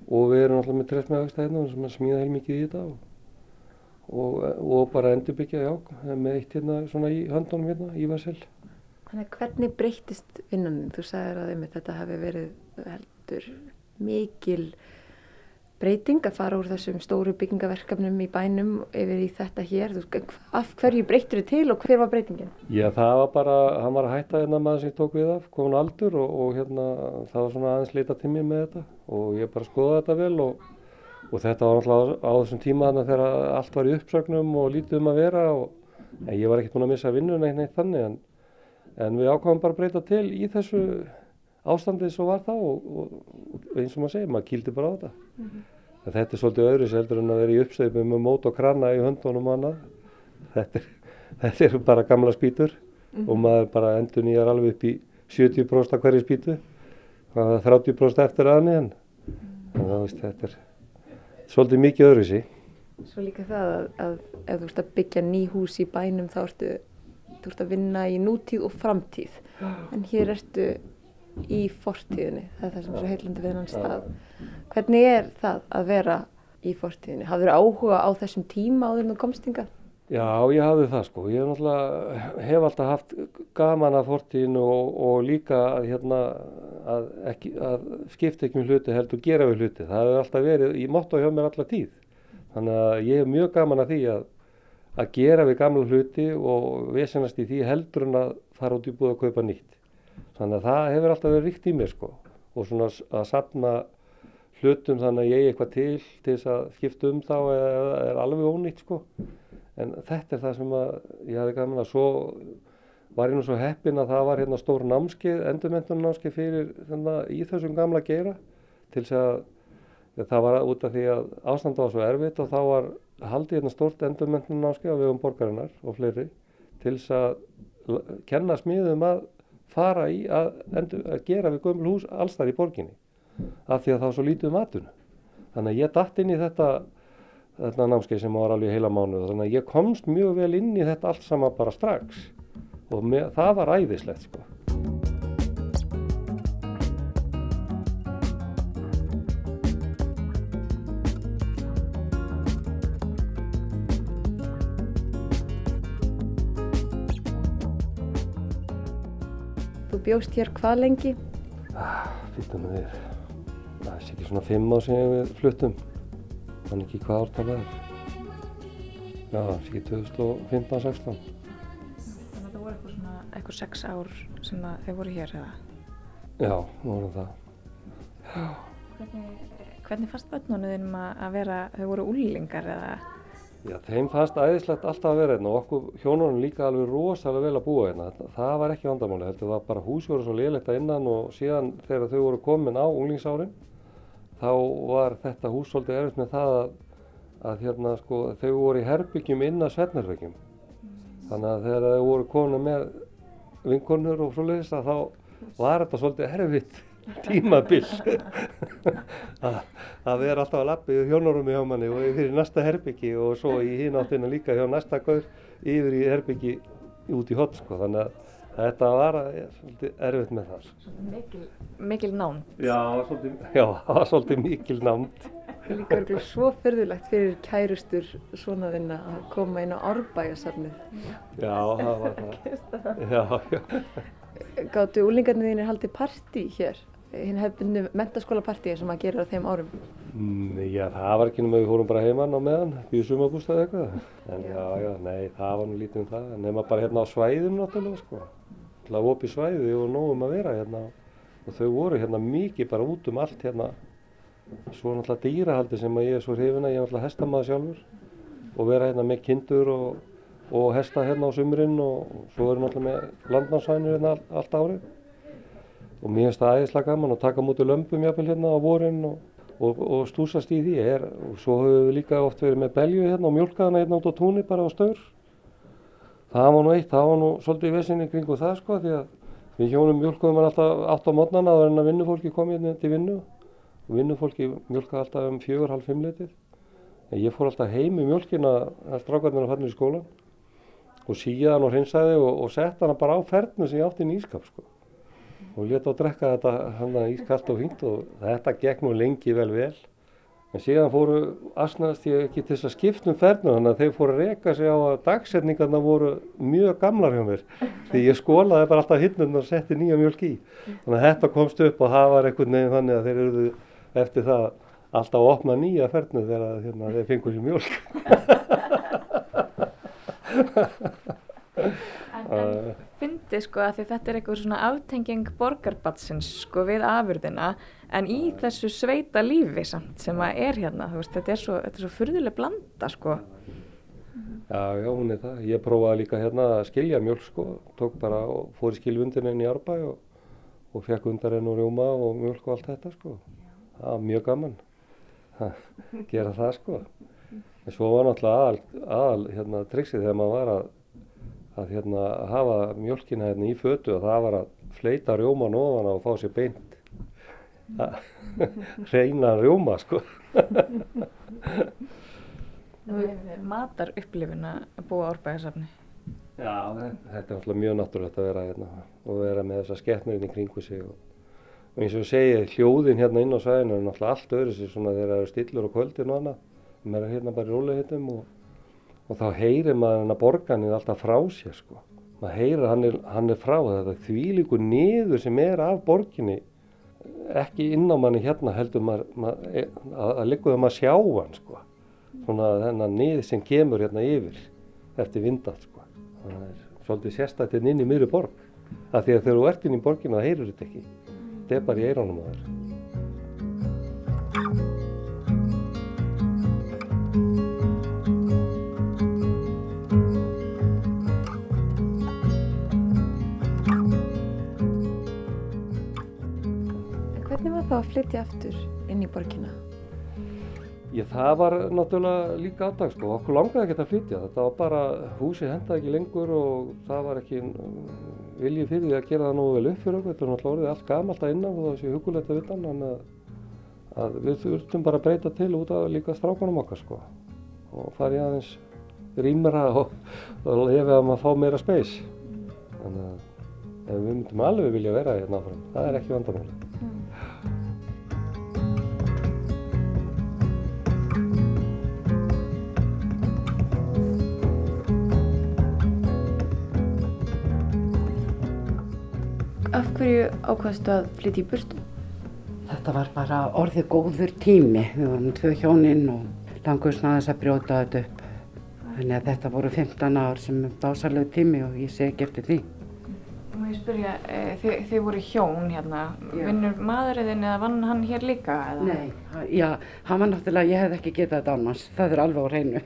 og við erum alltaf með trefsmæðagstæðina sem er smíða heilmikið í þetta og, og, og bara endurbyggja, já, með eitt hérna svona í höndunum hérna, í Vassel. Þannig hvernig breytist vinnanin? Þú sagðir að þetta hefði verið heldur mikil breyting að fara úr þessum stóru byggingaverkefnum í bænum yfir í þetta hér. Af hverju breyttur þið til og hver var breytingin? Já, það var bara, hann var að hætta hérna maður sem ég tók við af, komin aldur og, og hérna það var svona aðeins leita til mér með þetta og ég bara skoða þetta vel og, og þetta var náttúrulega á þessum tíma þannig þegar allt var í uppsögnum og lítið um að vera og ég var ekkert búin að missa vinnun eitt neitt þannig en, en við ákvæmum bara breyta til í þessu ástandið svo var þá og, og eins og maður segir, maður kýldi bara á þetta. Mm -hmm. Þetta er svolítið öðru seldur en að vera í uppstöðum með mót og krana í höndunum og annað. Þetta er, þetta er bara gamla spýtur mm -hmm. og maður bara endur nýjar alveg upp í 70% af hverju spýtu. Það er 30% eftir aðni en þannig að veist, þetta er svolítið mikið öðru sí. Svo líka það að, að ef þú ert að byggja ný hús í bænum þá ertu, þú ert að vinna í nútíð og framtíð. En hér ertu í fortíðinni, það er það sem er svo heilandi við hann stað. Hvernig er það að vera í fortíðinni? Hafður áhuga á þessum tíma áður en þú komst yngar? Já, ég hafði það sko. Ég hef, alltaf haft gaman að fortíðinu og, og líka að, hérna, að, ekki, að skipta ekki með hluti heldur gera við hluti. Það hefur alltaf verið í motto hjá mér alla tíð. Þannig að ég hef mjög gaman að því að, að gera við gamla hluti og vesenast í því heldur en að fara út í búið að kaupa nýtt. Þannig að það hefur alltaf verið ríkt í mér sko og svona að sapna hlutum þannig að ég er eitthvað til til þess að skipta um þá eða er alveg ónýtt sko. En þetta er það sem að ég hafði gaman að svo var ég nú svo heppin að það var hérna stór námskeið, endurmentunum námskeið fyrir þarna, í þessum gamla geira til þess að það var út af því að ástanda var svo erfitt og þá var haldið hérna stórt endurmentunum námskeið á vegum borgarinnar og fleiri til þess að kenna smiðum að fara í að, endur, að gera við gömul hús alls þar í borginni af því að það var svo lítið um atvinnu. Þannig að ég dætt inn í þetta, þetta námskeið sem var alveg heila mánuð þannig að ég komst mjög vel inn í þetta allt sama bara strax og með, það var æðislegt sko. Bjóst hér hvað lengi? Ah, Fyrir með þér. Það er ekki svona fimm ár sem við fluttum. Þannig ekki hvað ártal það er. Já, það er ekki 2015-16. Þannig að það voru eitthvað svona, eitthvað sex ár sem þau voru hér eða? Já, voru það. Já. Hvernig, hvernig fannst börnunum að vera, þau voru úlingar eða? Já, þeim fannst æðislegt alltaf að vera hérna og okkur hjónunum líka alveg rosalega vel að búa hérna. Það var ekki vandamáli, þetta var bara húsi voru svo liðlegt að innan og síðan þegar þau voru komin á unglingsárin þá var þetta hús svolítið erfitt með það að, að hérna, sko, þau voru í herbyggjum inn að svefnarvegjum. Þannig að þegar þau voru komin með vinkonur og svoleiðis að þá var þetta svolítið erfitt tímabill að, að vera alltaf að lappa yfir hjónurumi hjá manni og yfir í næsta herbyggi og svo í hínáttina líka hjá næsta gaur yfir í herbyggi út í hot sko. þannig að þetta var erfitt með það. Mikil, mikil nánd. Já, það var svolítið mikil er líka örgulega svo förðulegt fyrir kærustur svona þinn að koma inn á árbæjarsafnið. Já, það var það. Já, já. Gáttu úlingarnir þínir haldið partí hér? Hinn hefðbundu mentaskóla partíi sem að gera á þeim árum. Mm, Já, það var ekki nema við fórum bara heimann á meðan, við sumabústaði eitthvað. En já, já, nei, það var nú lítið um það. Nema bara hérna á svæðinu náttúrulega, sko. Það var opið svæði og nógum að vera hérna. Og þau voru hérna mikið bara út um allt hérna. Svo náttúrulega dýrahaldi sem að ég er svo hrifin að ég er náttúrulega hestamaður sjálfur. Og vera hérna með kindur og, og hesta hérna á sumrin og svo eru náttúrulega með landnámsvænir hérna all, allt árið. Og mér finnst það æðislega gaman að taka mútið lömpum jafnvel hérna á vorin og og, og stúsast í því. Er, og svo höfum við líka oft verið með belju hérna og mjölkaðana hérna út á túnni bara á staur. Það var nú eitt, það var nú svolítið vesinni kringu það sko því að við hjónum mjölkuðum alltaf átt á mótnana að verðin að vinnufólki kom hérna til vinnu. Og vinnufólki mjölkaði alltaf um fjögur, halv fimm letið en ég fór alltaf heim í mjölkina að strákarnir að fannir í skólan og síða hann og hreinsaði og, og sett hann bara á fernu sem ég átti í nýskap sko og leta að drekka þetta hann ískalt og fínt og þetta gekk nú lengi vel vel. En síðan fóru asnaðast ég ekki til þess að skipta um fernu þannig að þeir fóru að reka sig á að dagsetningarna voru mjög gamlar hjá mér. Því ég skólaði bara alltaf hinnum og setti nýja mjölk í. Þannig að þetta komst upp og það var einhvern veginn þannig að þeir eruðu eftir það alltaf að opna nýja fernu þegar hérna, þeir fengur sér mjölk fyndi sko að þetta er eitthvað svona aftenging borgarbatsins sko við afurðina en í þessu sveita lífi samt sem að er hérna veist þetta er svo, svo furðuleg blanda sko Já, já, hún er það. Ég prófaði líka hérna að skilja mjölk sko, tók bara og fór í skilvundin inn í Árbæ og, og fekk undar henn og rjóma og mjölk og allt þetta sko. Það var mjög gaman að gera það sko. En svo var náttúrulega aðal, aðal hérna triksið þegar maður var að að hérna, hafa mjölkina hérna í fötu og það var að fleita rjóman ofan og fá sér beint. Reyna rjóma sko. Matar upplifin að búa árbæðarsafni Já, þetta er alltaf mjög náttúrulegt að vera hérna og vera með þessa skeppnurinn í kringu sig og, og eins og segið hljóðin hérna inn á sæðinu er náttúrulega allt öðru sér svona þegar það eru stillur og kvöldin og annað. Maður er hérna bara í rólihittum og og þá heyrir maður hann að borganin alltaf frá sér sko. maður heyrir hann er, hann er frá þetta þvílíku niður sem er af borginni ekki inn á manni hérna heldur maður, maður e, að, að það maður sjá hann sko. svona þennan niður sem kemur hérna yfir eftir vindan sko. það er svolítið sérstættinn hérna inn í miðri borg af því að þegar þú ert inn í borginu það heyrir þetta ekki þetta er bara í eirónum að það þá að flytja aftur inn í borgina? Já, það var náttúrulega líka aðdag sko, okkur langaði ekki að flytja, þetta var bara, húsi hendaði ekki lengur og það var ekki viljið fyrir því að gera það nú vel upp fyrir okkur, þetta var náttúrulega orðið allt gamalt að innan og það sé hugulegt að vita hann, að, að við þurftum bara að breyta til út af líka strákunum okkar sko. Og farið aðeins rýmra og, og lefa að maður fá meira speys, þannig að við myndum alveg vilja vera hérna áfram, það er ekki vandamáli. Hverju ákvæmstu að flytja í burtu? Þetta var bara orðið góður tími. Við vorum tvö hjóninn og langur snaðis að brjóta þetta upp. Þannig að þetta voru 15 ár sem dásalegu tími og ég segi ekki eftir því. Má ég spyrja, e, þið, þið voru hjón hérna, já. vinnur maðurinn eða vann hann hér líka? Eða? Nei, já, hann var náttúrulega, ég hef ekki getað þetta annars, það er alveg á hreinu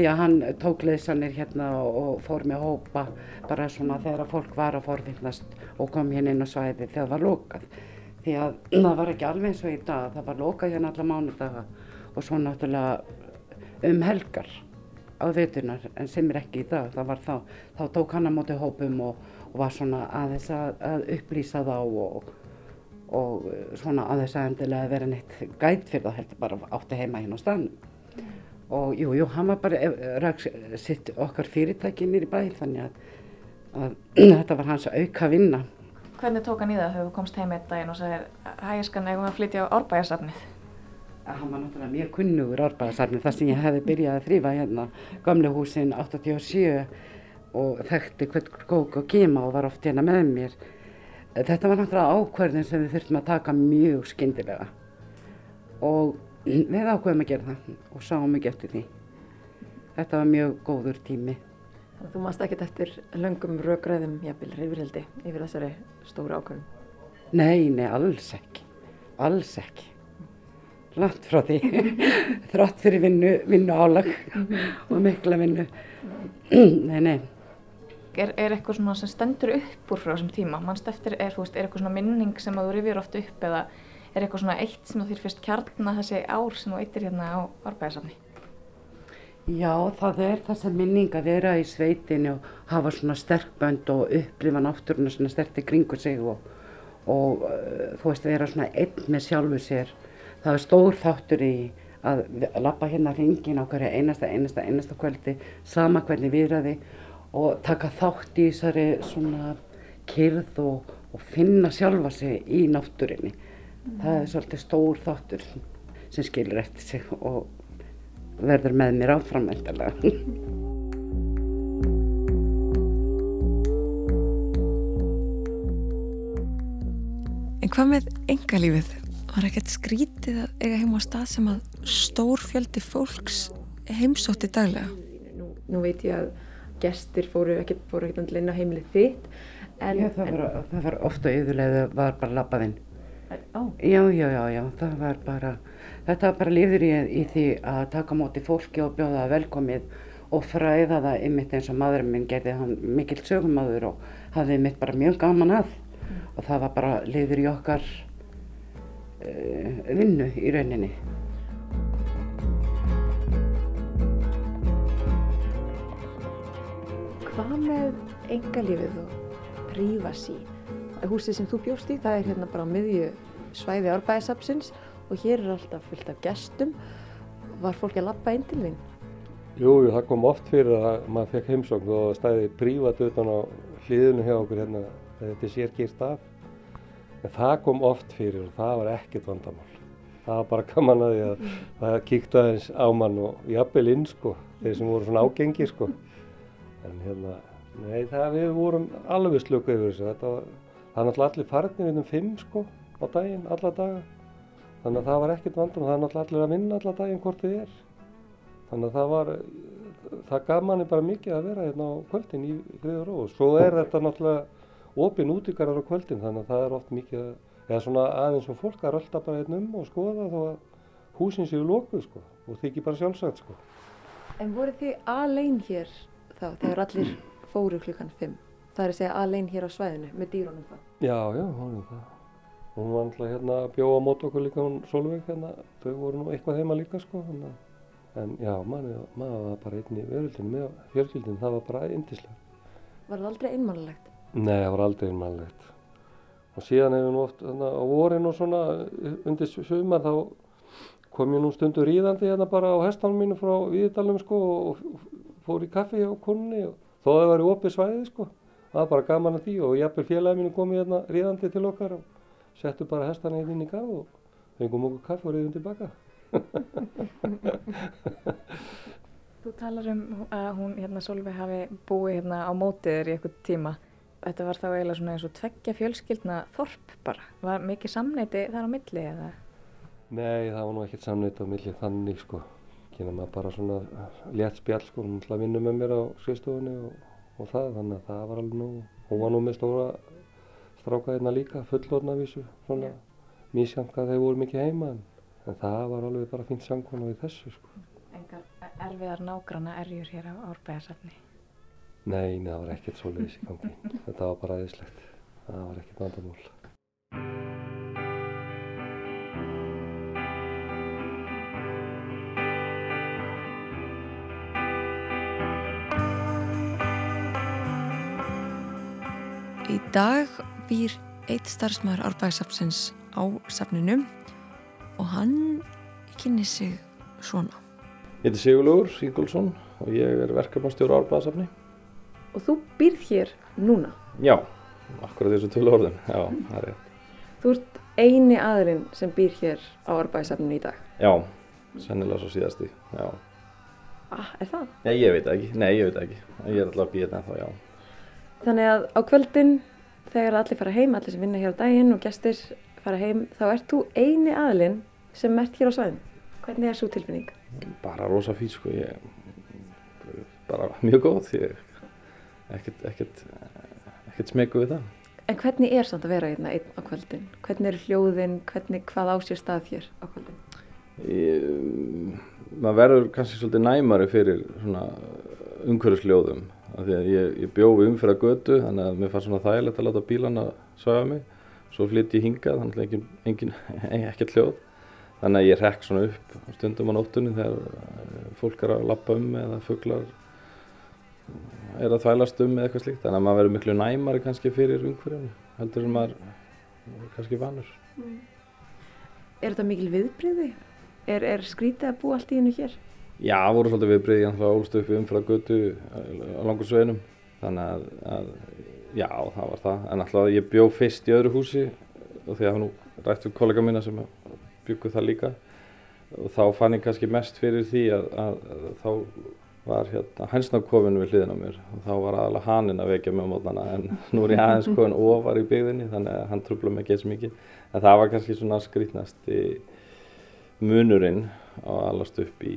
því að hann tók leysanir hérna og fór með hópa bara svona þegar að fólk var að forfinnast og kom hérna inn á svæði þegar það var lokað. Því að það var ekki alveg eins og í dag það var lokað hérna alla mánudaga og svo náttúrulega um helgar á veitunar en sem er ekki í dag það var þá, þá tók hann að móti hópum og, og var svona aðeins að, að upplýsa þá og, og svona aðeins að endilega vera neitt gæt fyrir það heldur bara átti heima hérna á stanum og jú, jú, hann var bara eh, raks sitt okkar fyrirtæki nýri bæ þannig að að þetta var hans auka vinna. Hvernig tók hann í það þegar þú komst heim eitt daginn og sagðir hægiskan eigum að flytja á árbæjarsafnið? Hann var náttúrulega mjög kunnugur árbæðarsafni þar sem ég hefði byrjað að þrýfa hérna gamle húsin 87 og þekkti hvern kók og kima og var oft hérna með mér. Þetta var náttúrulega ákverðin sem við þurftum að taka mjög skyndilega og við ákveðum að gera það og sáum ekki eftir því. Þetta var mjög góður tími. Þannig að þú mást ekkert eftir löngum rökræðum, jafnvel reyfrildi yfir þessari stóru ákvörðum. Nei, nei, alls ekki. Alls ekki. Langt frá því. Þrátt fyrir vinnu, vinnu álag og mikla vinnu. nei, nei. Er, er eitthvað svona sem stendur upp úr frá þessum tíma? Manst eftir, er, veist, er eitthvað svona minning sem að þú rifir oft upp eða er eitthvað svona eitt sem þú þér fyrst kjarna þessi ár sem þú eittir hérna á árbæðisafni? Já, það er þessa minning að vera í sveitinu og hafa svona sterkbönd og upplifa náttúruna svona sterti kringu sig og, og uh, þú veist, vera svona einn með sjálfu sér. Það er stór þáttur í að lappa hérna hringin á hverja einasta, einasta, einasta kvöldi, sama hvernig viðraði og taka þátt í þessari svona kyrð og, og finna sjálfa sig í náttúrinni. Það er svolítið stór þáttur sem skilur eftir sig og verður með mér áfram eftirlega. En hvað með engalífið? Var ekkert skrítið að eiga heim á stað sem að stór fjöldi fólks heimsótti daglega? Nú, nú veit ég að gestir fóru ekkert fóru ekkert inn á heimilið þitt. En, já, það var, en, það var ofta yfirlega var bara lappaðinn. Já, já, já, já, það var bara Þetta bara lifður í, í því að taka móti fólki og bjóða það velkomið og fræða það ymitt eins og maðurinn minn gerði hann mikill sögumadur og hafði ymitt bara mjög gaman að mm. og það var bara lifður í okkar uh, vinnu í rauninni. Hvað með engalífið og prífasi? Húsið sem þú bjóst í, það er hérna bara á miðju svæði árbæðisapsins og hér er alltaf fullt af gestum. Var fólki að lappa inn til þín? Jú, það kom oft fyrir að maður fekk heimsókn og stæði prívat utan á hliðinu hjá okkur hérna þetta sér gýrt af. En það kom oft fyrir og það var ekkert vandamál. Það var bara gaman að því að það kíktu aðeins á mann og jafnvel inn sko, þeir sem voru svona ágengi sko. En hérna, nei það við vorum alveg slöku yfir þessu. Þetta var, það er náttúrulega allir farnir um fimm sko á daginn, alla daga. Þannig að það var ekkert vandam, það er náttúrulega allir að vinna alla daginn hvort þið er. Þannig að það var, það gaf manni bara mikið að vera hérna á kvöldin í friður og svo er þetta náttúrulega opinn útíkarar á kvöldin þannig að það er oft mikið, eða svona aðeins og fólk að rölda bara hérna um og skoða þó að húsin séu lókuð sko og þykir bara sjálfsagt sko. En voru þið alveg hér þá þegar allir fóru klukkan 5? Það er að segja alveg hér á svæðinu með dýrónum það? Já, já, honum það. Hún var alltaf hérna að bjóða á mót okkur líka hún Solveig hérna, þau voru nú eitthvað heima líka sko. Hana. En já, maður, var bara einn í veröldinu með fjölskyldinu, það var bara eindislega. Var það aldrei einmannlegt? Nei, það var aldrei einmannlegt. Og síðan hefur nú oft hérna, á vorin og svona undir sumar þá kom ég nú stundu ríðandi hérna bara á hestanum mínu frá Víðdalum sko og fór í kaffi á konunni og þó það var í opið svæði sko. Það var bara gaman að því og jafnvel félagi mínu komið hérna ríðandi til okkar og settu bara hestana hérna inn í gaf og fengum okkur kaffe og reyðum tilbaka. Þú talar um að hún, hérna Solveig, hafi búið hérna á mótiður í eitthvað tíma. Þetta var þá eiginlega svona eins og tveggja fjölskyldna þorp bara. Var mikið samneiti þar á milli eða? Nei, það var nú ekkert samneiti á milli þannig sko. Kynna maður bara svona létt spjall sko, hún ætlaði að vinna með mér á skrifstofunni og, og það, þannig að það var alveg nú, hún var nú með stóra stráka hérna líka, fullorna vísu, svona yeah. mísjant hvað þeir voru mikið heima en, en það var alveg bara fint samkvæm við þessu sko. Engar erfiðar nágranna erjur hér á árbæðarsafni? Nei, það var ekkert svo leiðis í gangi, þetta var bara aðeinslegt, það var ekkert vandamál. Dag býr eitt starfsmæður árbæðisafsins á safninu og hann kynni sig svona. Ég heiti Sigurlaugur Ingolson og ég er verkefnastjóru árbæðisafni. og þú býrð hér núna. Já, akkurat þessu tölu orðin, já, það er rétt. Þú ert eini aðurinn sem býr hér á Árbæðisafninu í dag. Já, sennilega svo síðasti, já. Ah, er það? Nei, ég veit ekki, nei, ég veit ekki. Ég er alltaf að býja þetta, já. Þannig að á kvöldin, þegar allir fara heim, allir sem vinna hér á daginn og gestir fara heim, þá ert þú eini aðurinn sem ert hér á svæðin. Hvernig er svo tilfinning? Bara rosa fín, sko, ég, bara mjög góð, ég, ekkert, smegu við það. En hvernig er samt að vera hérna einn á kvöldin? Hvernig eru hljóðin, hvernig, hvað á sér stað hér á kvöldin? Ég, maður verður kannski svolítið næmari fyrir svona umhverjusljóðum af því að ég, ég bjóði umfyrir að götu þannig að mér fannst svona þægilegt að láta bílana svæða mig svo flytti ég hingað þannig að engin, engin, ekkert hljóð þannig að ég rekk svona upp stundum á nóttunni þegar fólk er að lappa um eða fugglar er að þvælast um eða eitthvað slíkt þannig að maður verður miklu næmari kannski fyrir umhverjum heldur en maður kannski vanur mm. Er þetta mikil viðbriði? Er, er skrítið að búa allt í hennu hér? Já, voru svolítið viðbriði, ég að ólst upp umfra götu á langur sveinum þannig að, að já, það var það. En alltaf ég bjó fyrst í öðru húsi og því að hann rætt um kollega mína sem bygguð það líka. Og þá fann ég kannski mest fyrir því að, að, að þá var hérna hænsnákofinu við hliðin á mér. Og þá var aðalega hanninn að vekja mig á mótnana en nú er ég aðeins komin ofar í byggðinni þannig að hann tröfla mig ekki eins mikið. En það var kannski svona skrítnasti munurinn á allast upp í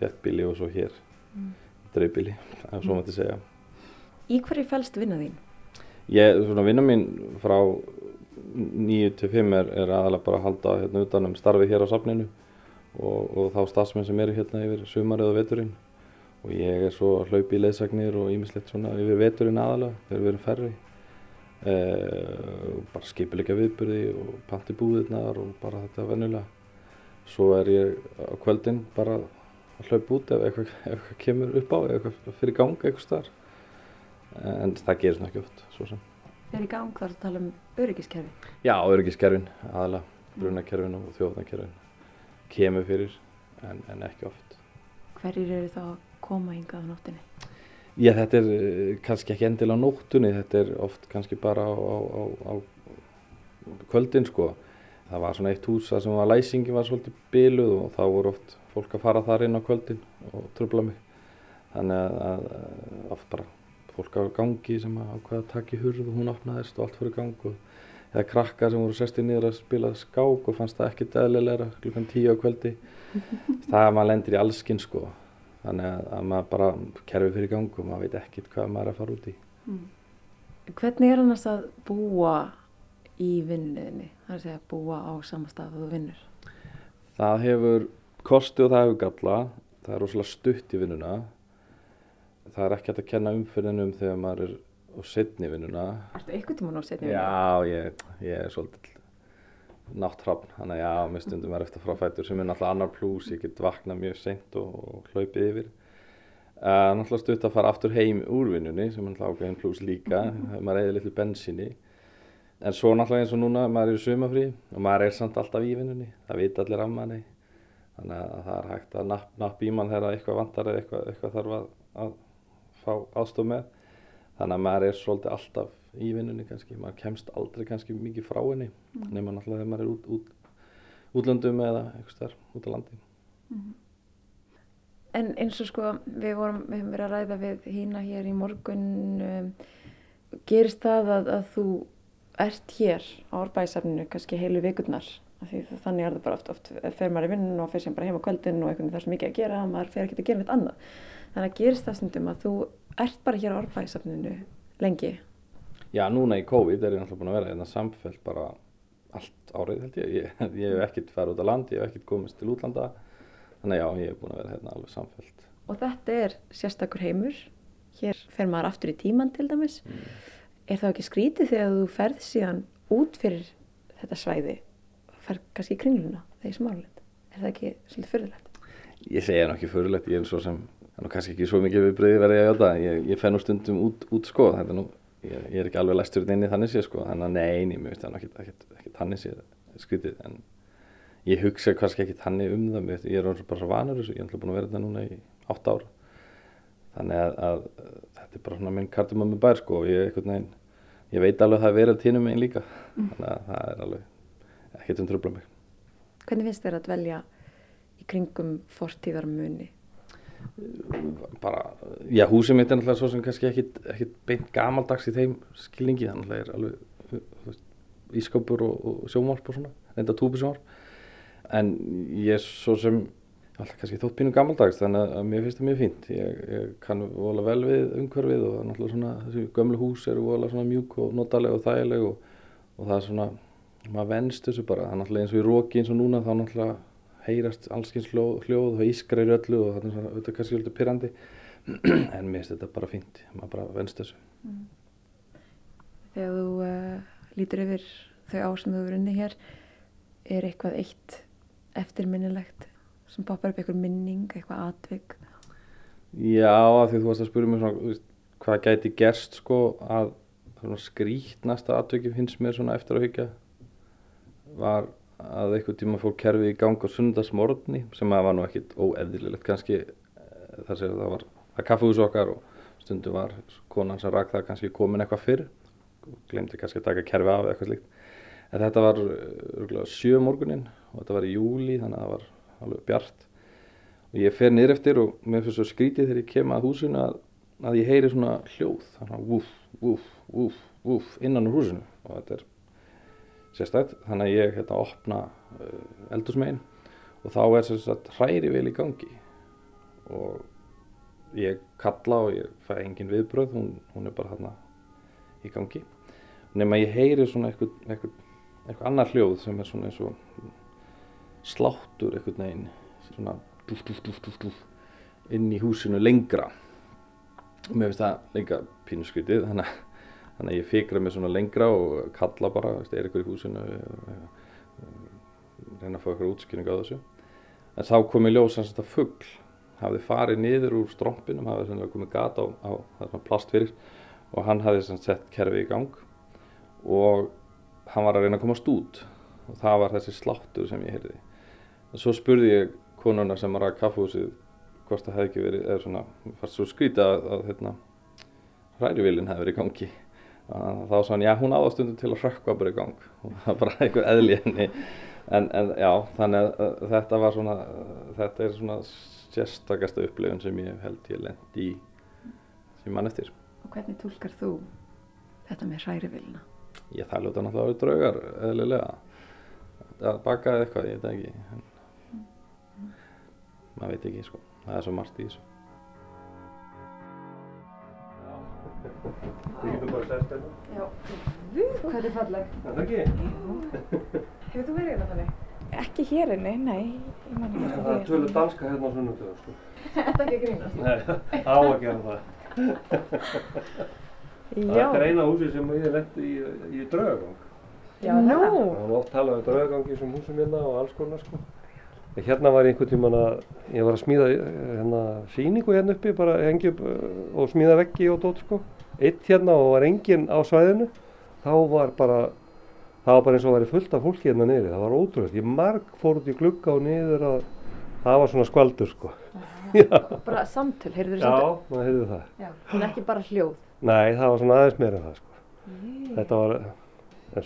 þjettbíli og svo hér. Mm. dreifbíli, ef svo maður segja. Í hverju fælst vinna þín? Ég, svona vinna mín frá 9 til 5 er, er aðalega bara að halda hérna utanum starfið hér á safninu og, og þá stafsmenn sem eru hérna yfir sumarið og veturinn. Og ég er svo að hlaupa í leðsagnir og ímislegt svona yfir veturinn aðalega þegar við erum ferri e, bara skipilega viðbyrði og panti búðirnar og bara þetta vennulega svo er ég á kvöldin bara að hlaupa út ef eitthvað, eitthvað kemur upp á eitthvað fyrir gang eitthvað starf en það gerist náttúrulega ekki oft svo sem í gang þar að tala um öryggiskerfi? Já, öryggiskerfin aðalega brunakerfin og þjóðnakerfin kemur fyrir en, en ekki oft Hverjir eru þá að koma hingað á nóttinni? Já, þetta er uh, kannski ekki endilega á nóttunni, þetta er oft kannski bara á, á, á, á kvöldin sko. Það var svona eitt hús sem var læsingi var svolítið byluð og þá voru oft fólk að fara þar inn á kvöldin og tröfla mig. Þannig að, að oft bara fólk á gangi sem ákveða að taka í hurð og hún opnaðist og allt fyrir gang og eða krakkar sem voru sestið niður að spila skák og fannst það ekkert eðlilegra klukkan tíu á kvöldi. það að maður lendir í allskinn sko þannig að, að maður bara kerfi fyrir gang og maður veit ekkert hvað maður er að fara út í mm. Hvernig er annars að búa í vinnuðinni það er að segja búa á samastaf og vinnur. Það hefur kosti og það hefur galla. Það er rosalega stutt í vinnuna. Það er ekki hægt að kenna umfyrinum þegar maður er á setni vinnuna. Ertu eitthvað tíma á setni vinnuna? Já, ég, ég er svolítið náttrafn, þannig að já, mér stundum er eftir fráfættur sem er náttúrulega annar plús, ég get vakna mjög seint og, og hlaupið yfir. Uh, náttúrulega stutt að fara aftur heim úr vinnunni sem er náttúrulega ákveðin plús líka, maður eða litlu bensinni. En svo náttúrulega eins og núna, maður er í sumafrí og maður er samt alltaf í vinnunni, það veit allir af manni. Þannig að það er hægt að napp, napp í mann þegar eitthvað vantar eða eitthvað, eitthvað þarf að, að fá aðstof með. Þannig að maður er svolítið alltaf í vinnunni kannski, maður kemst aldrei kannski mikið frá henni mm. nema náttúrulega þegar maður er út, út útlöndum eða eitthvað starf út á landi mm. En eins og sko við vorum, við hefum verið að ræða við hína hér í morgun um, gerist það að, að þú ert hér á árbæðisafninu kannski heilu vikurnar því þannig er það bara oft, oft fer maður í vinnun og fer sem bara heim á kvöldin og eitthvað það er svo mikið að gera að maður fer ekki að gera neitt annað þannig að gerist það stundum að þú ert bara hér á árbæðisafninu lengi Já, núna í COVID er ég náttúrulega búin að vera hérna samfell bara allt árið held ég. Ég, ég hef ekkert farið út á land, ég hef ekkert komist til útlanda. Þannig að já, ég hef búin að vera hérna alveg samfellt. Og þetta er sérstakur heimur. Hér fer maður aftur í tíman til dæmis. Mm. Er það ekki skrítið þegar þú ferð síðan út fyrir þetta svæði og fer kannski í kringluna þegar smálega? Er það ekki svolítið fyrirlegt? Ég segja nokkið fyrirlegt, ég er svo sem, það er kannski ekki svo mikið viðbröði verið að játa. Ég, ég fer nú stundum út, út sko, þetta er nú ég, ég er ekki alveg læstur inn í þannig séð sko, þannig að neini, mér finnst það ekki, ekki, ekki þannig séð skrítið, en ég hugsa kannski ekki þannig um það, ég er bara svo vanur þessu, ég er alltaf búin að vera þetta núna í 8 ára, þannig að, að þetta er bara svona minn kardumömmu bær sko og ég, einhvern veginn, ég veit alveg að það er verið tínum einn líka. Þannig að það er alveg ekkert um tröfla mig. Hvernig finnst þér að dvelja í kringum fortíðarmuni? bara, já húsið mitt er náttúrulega svo sem kannski ekkit, ekkit beint gamaldags í þeim skilningi, þannig að það er alveg ískapur og, og sjómvarp og svona, reynda túbisjómvarp en ég svo sem alltaf kannski þótt pínu gamaldags þannig að mér finnst það mjög fínt. Ég, ég kann vola vel við umhverfið og náttúrulega svona þessi gömlu hús eru vola svona mjúk og notaleg og þægileg og, og það er svona, maður venst þessu bara, það er náttúrulega eins og í róki eins og núna þá náttúrulega heyrast allskyns hljóð, og ískrar í öllu og það er svona, auðvitað kannski svolítið pyrrandi en mér finnst þetta bara fínt maður bara venst þessu. Þegar þú uh, lítur yfir þau ár sem þú hefur unni hér, er eitthvað eitt eftirminnilegt sem poppar upp eitthvað minning, eitthvað atvik? Já, af því þú varst að spyrja mér svona, hvað gæti gerst sko að skrítnasta atviki finnst mér svona eftir að hyggja var að einhvern tíma fór kerfið í gang á sundarsmorðni sem að var nú ekkit óeðlilegt kannski eh, þar sem það var að kaffehús okkar og stundum var konan sem rak það kannski komin eitthvað fyrr og glemdi kannski að taka kerfið af eitthvað slíkt en þetta var örgulega sjö morgunin og þetta var í júli þannig að það var alveg bjart. Og ég fer niður eftir og mér finnst svo skrítið þegar ég kem að húsinu að, að ég heyri svona hljóð. Þannig að vúf, vúf, vúf, vúf innan úr húsinu. Og þetta er sérstætt þannig að ég hérna opna uh, eldursmegin og þá er sérstætt hræri vel í gangi. Og ég kalla og ég fæ engin viðbröð hún, hún er bara hérna í gangi. Nema ég heyri svona eitthvað, eitthvað annar hljóð sem er svona eins og sláttur eitthvað neginn svona dúf, dúf, dúf, dúf, dúf inn í húsinu lengra. Og mér finnst það líka pínuskritið þannig að ég fikra mig svona lengra og kalla bara, er ykkur í húsinu reyna að fá ykkur útskynning á þessu. En þá kom ég ljós að þetta fuggl hafði farið niður úr strompinum hafði komið gata á, á það sem plast fyrir og hann hafði sett kerfi í gang og hann var að reyna að komast út. Og það var þessi sláttur sem ég heyrði og svo spurði ég konuna sem var að kaffhúsið hvort það hefði ekki verið eða svona, fannst svo skrýta að, að hérna, hrærivílinn hefði verið í gangi. Þá sá hann, já hún áða stundum til að hrökkva bara í gang. Og það var bara einhver eðli henni. En, en já, þannig að þetta var svona þetta er svona sérstakasta upplifun sem ég held ég lendi í sem mann eftir. Og hvernig tólkar þú þetta með hrærivilina? Ég það ljóta náttúrulega að vera draugar eðlilega. Að baka eitthvað, ég veit ekki. en, maður veit ekki sko, það er svo margt í þessu Við getum bara sest hérna. Já, við, hvað er fallegt. Er það ekki? Hefur þú verið hérna þannig? Ekki hér inni, nei. Ég man ekki eftir Það er því. tölu danska hérna á sunnundöðu, sko. Þetta ekki að grínast. Nei, á að gera það. Það er eina húsi sem ég lendi í, í draugagang. Já, nú. Það var oft talað um draugagang í þessum húsum hérna og alls konar, sko. Hérna var ég einhvern tíman að, ég var að smíða eh, hérna síningu hérna uppi, bara hengja upp eh, og smíða veggi og dót, sko. Eitt hérna og var enginn á svæðinu, þá var bara, það var bara eins og væri fullt af fólki hérna niðri, það var ótrúlega. Ég marg fór út í glugga og niður að, það var svona skvaldur, sko. Bara samtöl, heyrður Já, samtöl? maður heyrði það. Já. En ekki bara hljóð. Nei, það var svona aðeins meira en það, sko. Þetta var,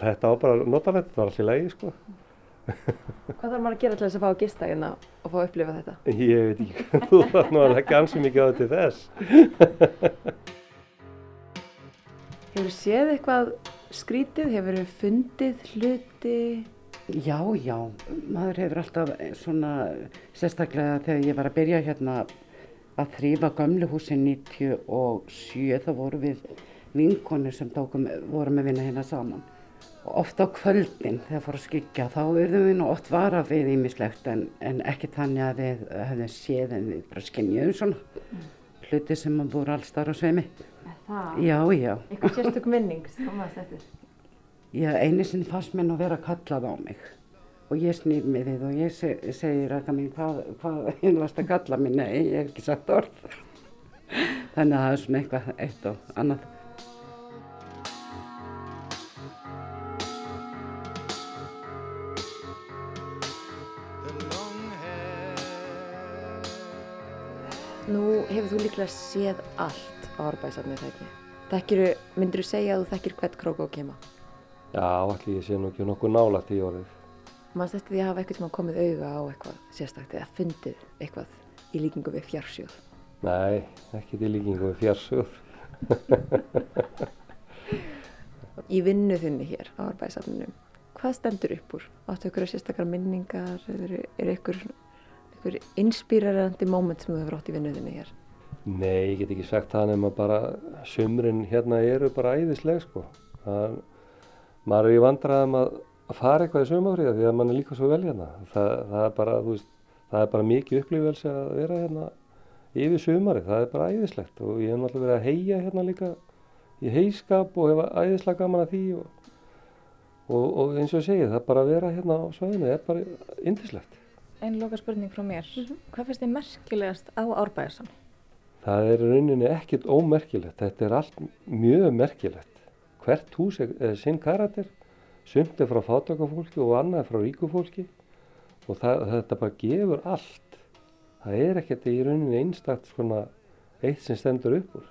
þetta var bara notalegt, þetta var allir lægi, sko. Hvað þarf maður að gera til þess að fá að gista hérna og fá að upplifa þetta? Ég veit ekki, þú þarf nú að leggja ansi mikið á þetta til þess. Hefur séð eitthvað skrítið? Hefur fundið hluti? Já, já, maður hefur alltaf svona, sérstaklega þegar ég var að byrja hérna að þrýfa gamlu húsin 97, þá voru við vinkonir sem tókum, vorum að vinna hérna saman. Og oft á kvöldin þegar fór að skikja, þá verðum við nú oft vara við ímislegt en, en ekki þannig að við hefðum séð en við bara skinnjuðum svona hluti sem að búið alls þar á sveimi. Það? Já, já. Eitthvað sérstök minning sem komast eftir? Já, einu sinni fannst mér nú vera kallað á mig og ég snýr mig við og ég se, segi rækka mín hvað, hvað einu varst að kalla mig, nei, ég hef ekki sagt orð. Þannig að það er svona eitthvað eitt og annað. Hefur þú líklega séð allt á árbæðsafni það ekki. Þekkiru, myndir þú segja að þú þekkir hvert krók og kema? Já, allir ég sé nú ekki nokkuð nálægt í orðið. Manst eftir því að hafa eitthvað sem komið auga á eitthvað sérstakt eða fundið eitthvað í líkingu við fjársjóð. Nei, ekki til líkingu við fjársjóð. Í vinnu þinni hér á árbæðsafninu, hvað stendur upp úr? Áttu ykkur sérstakar minningar, er, er ykkur, ykkur inspírarandi móment sem þú hefur átt í vinnu þinni hér? Nei, ég get ekki sagt það nema bara sumrin hérna eru bara æðisleg sko. Það, maður er í vandræðum að, að fara eitthvað í sumafríða því að mann er líka svo vel hérna. Það, það, er bara, veist, það er bara mikið upplýfelse að vera hérna yfir sumari. Það er bara æðislegt og ég hef náttúrulega verið að heia hérna líka í heiskap og hefa æðislega gaman að því og, og, og eins og ég segi það bara að vera hérna á svæðinu, er bara yndislegt. Einn loka spurning frá mér. Hvað finnst þið merkilegast á árbæðarsamni? Það er í rauninni ekkert ómerkilegt, þetta er allt mjög merkilegt. Hvert hús er, er sinn karakter, sumt er frá fátakafólki og annað frá ríkufólki og það, þetta bara gefur allt. Það er ekkert í rauninni einstakt svona eitt sem stendur upp úr.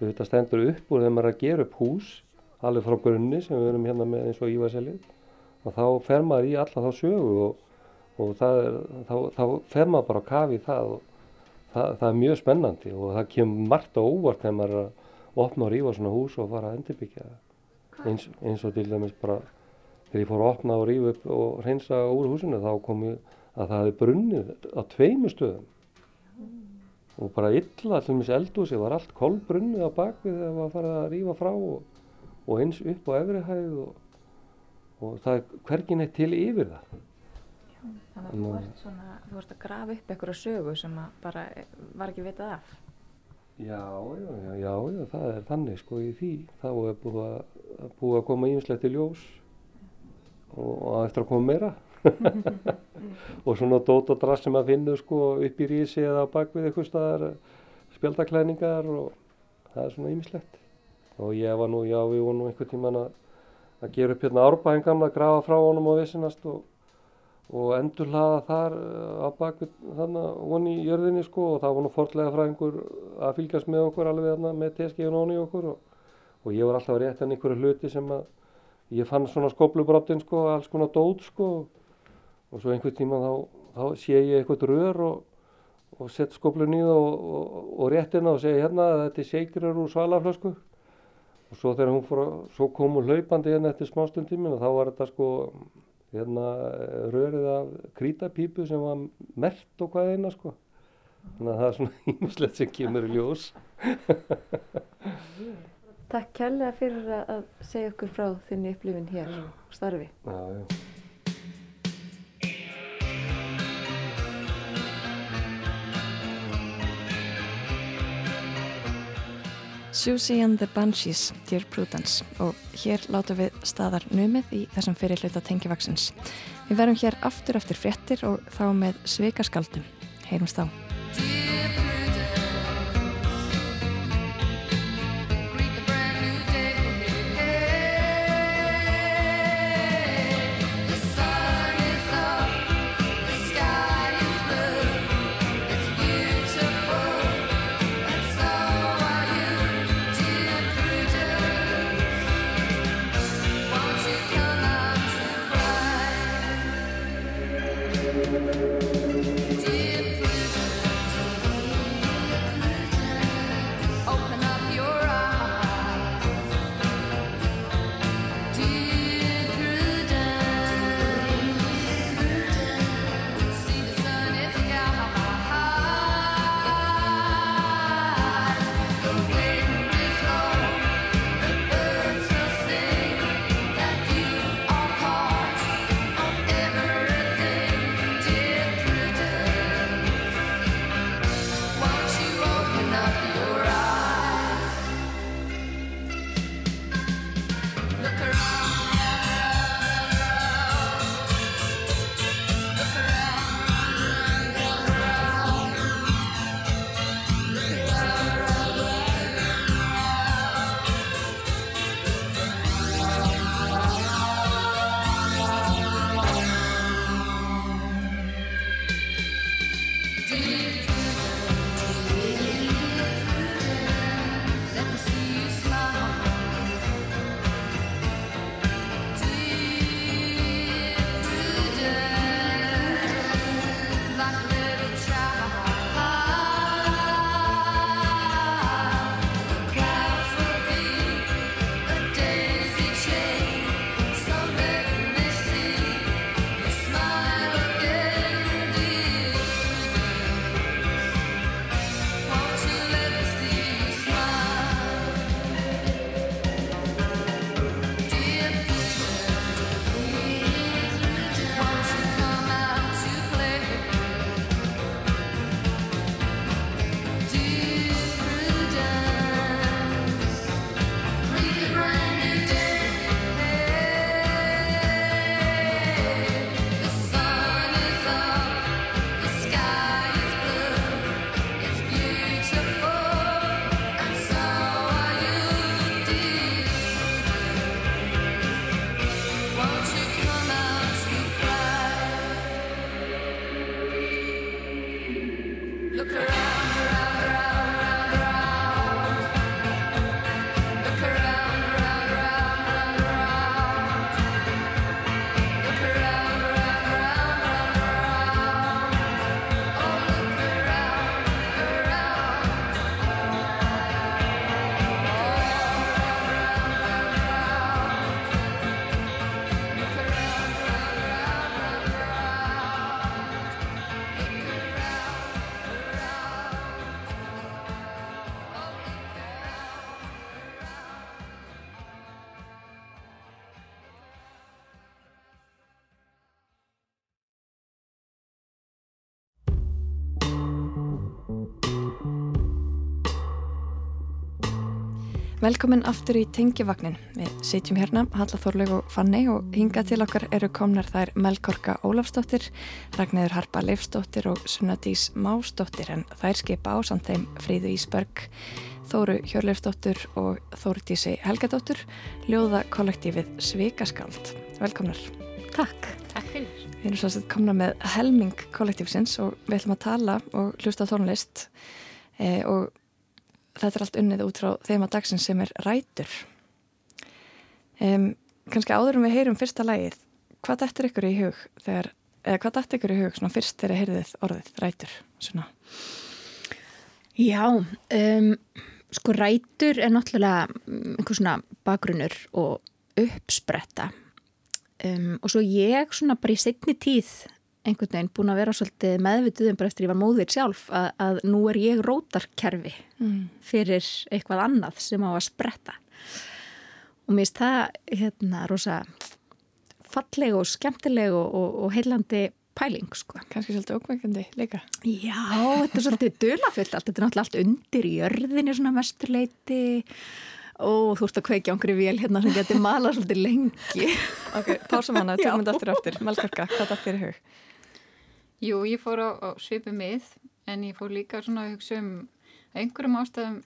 Þetta stendur upp úr þegar maður er að gera upp hús, alveg frá grunni sem við erum hérna með eins og Ívaselið og þá fer maður í alla þá sögu og, og það er, þá, þá fer maður bara að kafi það og það, það er mjög spennandi og það kemur margt á óvart þegar maður er að opna og rífa svona hús og fara að endurbyggja. Eins, eins og til dæmis bara þegar ég fór að opna og rífa upp og hreinsa úr húsinu þá kom ég að það hefði brunnið á tveimu stöðum. Og bara illa til dæmis eldhúsi var allt kolbrunnið á bakvið þegar það var farið að rífa frá og, og eins upp á efrihæð og, og það er hvergin eitt til yfir það Þannig að þú ert, svona, þú ert að grafa upp einhverja sögu sem bara var ekki vitað af. Já, já, já, já, já, það er þannig sko í því. Þá er búið að, búið að koma ímislegt í ljós og, eftir að koma meira. og svona dót og drass sem að finna sko upp í rísi eða bakvið eitthvað staðar spjaldaklæningar og það er svona ímislegt. Og ég var nú, já, við vorum nú einhvern tíman að, að gera upp hérna árbæðin gamla, grafa frá honum og vissinast og og endur hlaða þar á bakvið þannig voni í jörðinni sko og það var nú fortlega frá einhver að fylgjast með okkur alveg þarna með teskíun og í okkur og, og ég var alltaf að rétta einhverju hluti sem að ég fann svona skoblubrottin sko alls konar dót sko og svo einhver tíma þá, þá sé ég eitthvað rör og, og sett skoblun í það og, og réttina og segi hérna að þetta er seikrar úr svalaflösku. Og svo þegar hún fór að, svo kom hún hlaupandi hérna eftir smástundtímin og þá var þetta sko hérna rörið af krítapípu sem var mert og hvað eina sko. Þannig að það er svona ímislegt sem kemur í ljós. Takk kærlega fyrir að segja okkur frá þinni upplifin hér og starfi. Já, já Susie and the Banshees, Dear Prudence og hér látum við staðar numið í þessum fyrirluta tengivaksins. Við verum hér aftur eftir fréttir og þá með sveikaskaldum. Heyrums þá. Velkomin aftur í Tengivagnin. Við sitjum hérna, Halla Þorlaug og Fanni og hinga til okkar eru komnar þær Melkorka Ólafsdóttir, Ragnæður Harpa Leifsdóttir og Sunnadís Másdóttir en þær skipa á samt þeim Fríðu Ísberg, Þóru Hjörleifsdóttir og Þórutísi Helgadóttir, ljóða kollektífið Svikaskáld. Velkomnar. Takk. Takk fyrir. Við erum svo að komna með helming kollektífsins og við ætlum að tala og hlusta tónlist eh, og þetta er allt unnið út frá þeim að dagsins sem er rætur. Um, kannski áður um við heyrum fyrsta lægið hvað dættir ykkur í hug þegar, eða hvað dættir ykkur í hug svona fyrst þegar heyrðið orðið rætur svona? Já um, sko rætur er náttúrulega einhver svona bakgrunnur og uppspretta. Um, og svo ég svona bara í setni tíð einhvern veginn búin að vera svolítið meðvituðum bara eftir ég var móðir sjálf að, að nú er ég rótarkerfi mm. fyrir eitthvað annað sem á að spretta. Og mér finnst það hérna rosa falleg og skemmtileg og, og, og heilandi pæling sko. Kanski svolítið ókvæmkandi líka. Já, þetta er svolítið dölafullt allt, þetta er náttúrulega allt undir jörðinni svona mesturleiti og þú ert að kveikja í vél hérna sem getur malað svolítið lengi. Ok, pásum hana, tökum þetta aftur aftur. Melkorka, hvað er fyrir hug? Jú, ég fór á, á svipu mið en ég fór líka svona að hugsa um einhverjum ástæðum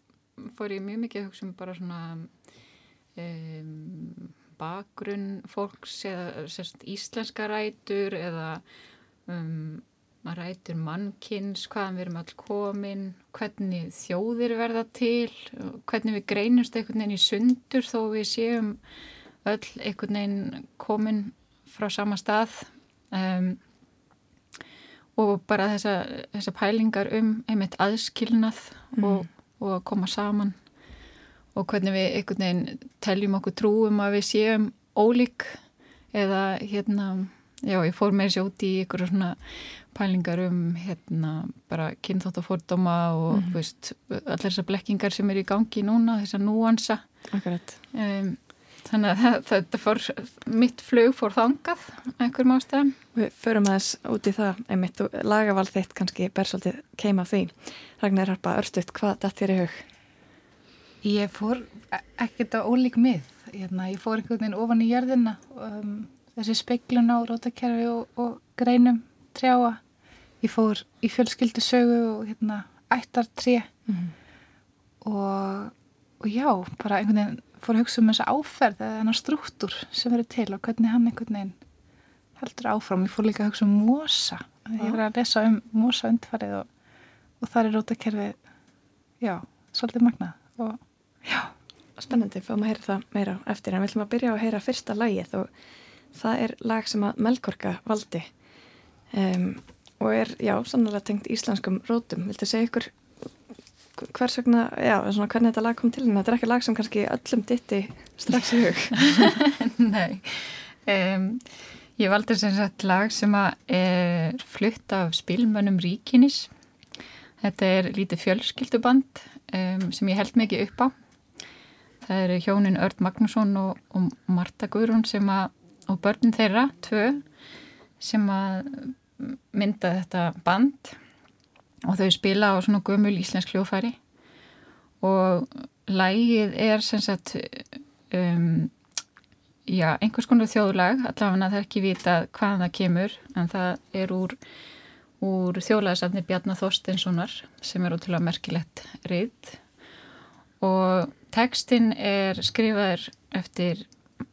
fór ég mjög mikið að hugsa um bara svona um, bakgrunn fólks eða sérst, íslenska rætur eða um, rætur mannkins, hvaðan við erum all komin, hvernig þjóðir verða til, hvernig við greinumst einhvern veginn í sundur þó við séum öll einhvern veginn komin frá sama stað. Um, og bara þessa, þessa pælingar um einmitt aðskilnað mm. og, og að koma saman og hvernig við einhvern veginn teljum okkur trúum að við séum ólík eða hérna, já ég fór þessi út í ykkur svona pælingar um hérna bara kynþátt og fordóma og mm. veist, allar þessar blekkingar sem er í gangi núna, þessar núansa Akkurat um, Þannig að þetta fór, mitt flug fór þangað einhverjum ástæðum. Við förum aðeins út í það, einmitt og lagavald þitt kannski berðsaldið keima því. Ragnar Harpa, örstuðt, hvað dætt þér í hug? Ég fór ekkert á ólík mið. Hérna, ég fór einhvern veginn ofan í jörðina, um, þessi speiklun á rótakerfi og, og greinum trjáa. Ég fór í fjölskyldusögu og hérna, ættar tré mm. og, og já, bara einhvern veginn fór að hugsa um þessa áferð eða þennan struktúr sem verið til og hvernig hann einhvern veginn heldur áfram. Ég fór líka að hugsa um mosa. Ég var að lesa um mosa undfarið og, og þar er rótakerfið, já, svolítið magnað og já. Spennandi, fáum að heyra það meira eftir en við ætlum að byrja að heyra fyrsta lagið og það er lag sem að Melkorka valdi um, og er, já, sannlega tengt íslenskum rótum. Viltu segja ykkur hvers vegna, já, svona hvernig þetta lag kom til þetta er ekki lag sem kannski öllum ditti strax í hug. Nei. Um, Ég valdi sem sagt lag sem er flutt af spilmönnum Ríkinis. Þetta er lítið fjölskylduband um, sem ég held mikið upp á. Það eru hjónin Örd Magnússon og, og Marta Guðrún sem að og börnin þeirra, tvö sem að mynda þetta band og þau spila á svona gömul íslensk hljófæri og lægið er sem sagt um, já, einhvers konar þjóðlag. Allavega það er ekki vita hvaðan það kemur en það er úr, úr þjóðlagsafni Bjarnar Þorstinssonar sem er ótrúlega merkilegt reyð og tekstinn er skrifaður eftir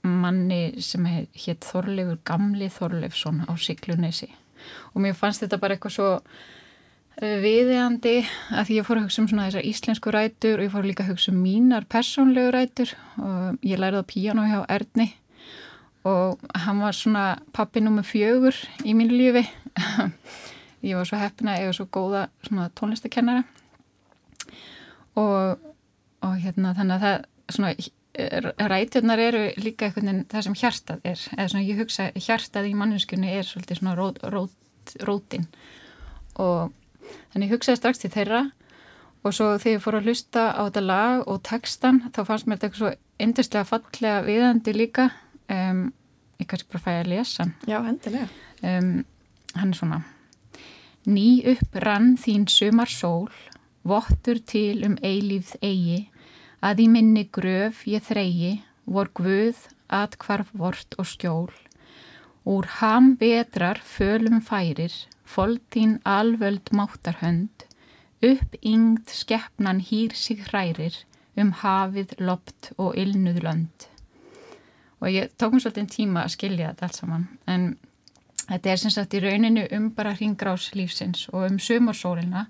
manni sem hétt Þorleifur Gamli Þorleifsson á Siglunesi. Og mér fannst þetta bara eitthvað svo viðeandi að því ég fór að hugsa um svona þessar íslensku rætur og ég fór líka að hugsa um mínar persónlegu rætur. Og ég lærið á píjánu hjá Erni og hann var svona pappi nummið fjögur í mínu lífi. Ég var svo heppina var svo góða tónlistakennara og, og hérna þannig að það svona ræturnar eru líka einhvern veginn það sem hjartað er. Eða svona ég hugsa hjartað í manninskunni er svolítið svona rót, rót, rótin. Og Þannig ég hugsaði strax til þeirra og svo þegar ég fór að hlusta á þetta lag og textan þá fannst mér þetta eitthvað svo endislega fallega viðandi líka. Um, ég kannski bara fæði að lesa. Já, hendilega. Um, hann er svona. Ný upp rann þín sumar sól, vottur til um eilífð eigi, að í minni gröf ég þreyi, vor guð, atkvarf vort og skjól. Úr ham vetrar fölum færir, foldín alvöld máttarhönd, upp yngd skeppnan hýr sig hrærir, um hafið, lopt og ilnuð lönd. Og ég tók mér svolítið tíma að skilja þetta allt saman, en þetta er sem sagt í rauninu um bara hringrás lífsins og um sumarsólina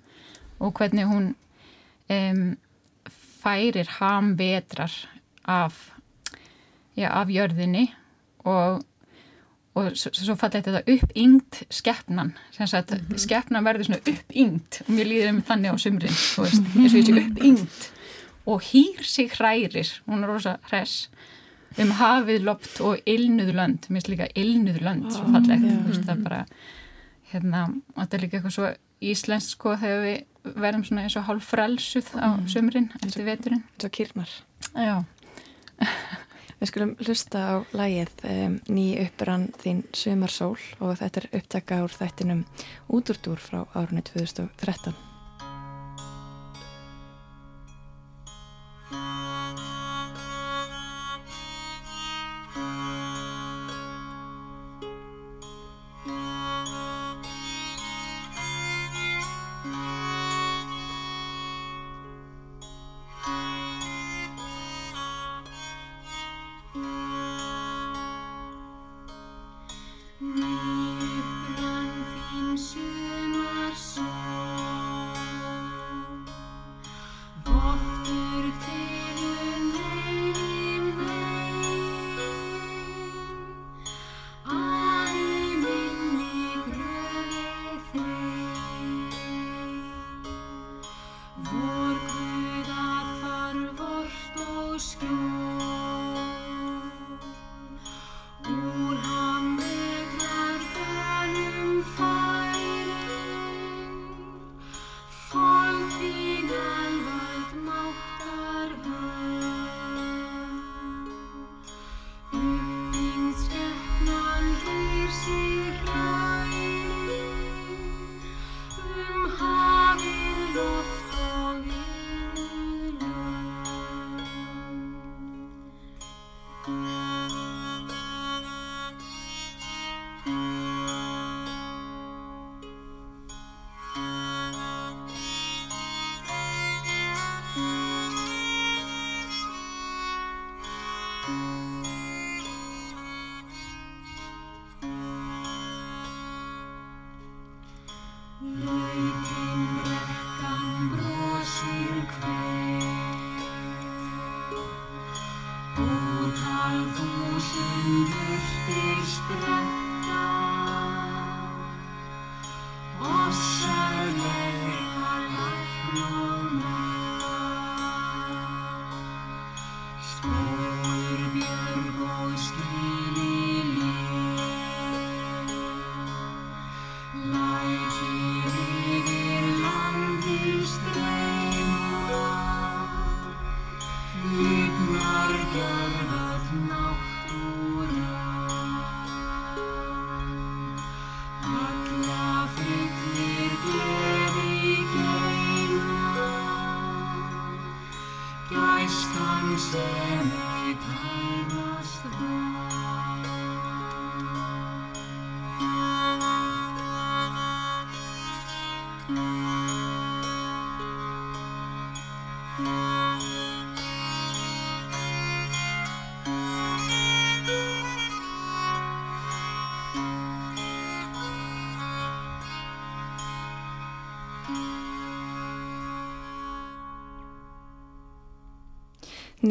og hvernig hún um, færir ham vetrar af, já, af jörðinni og og svo fallið þetta uppyngt skeppnan mm -hmm. skeppnan verður svona uppyngt og mér líður um þannig á sumrin veist, eins og þessi uppyngt og hýr sig hrærir. Hún er rosa hress. Um hafið lopt og ilnuðlönd mér finnst líka ilnuðlönd oh, svo fallegt. yeah. það er bara hérna, þetta er líka eitthvað svo íslensk sko þegar við verðum svona eins og hálf frelsuð á mm. sumrin eftir veturinn. eins og kýrmar já Við skulum hlusta á lægið um, ný upprann þín Sumarsól og þetta er upptaka úr þættinum Útúrdúr frá árunni 2013.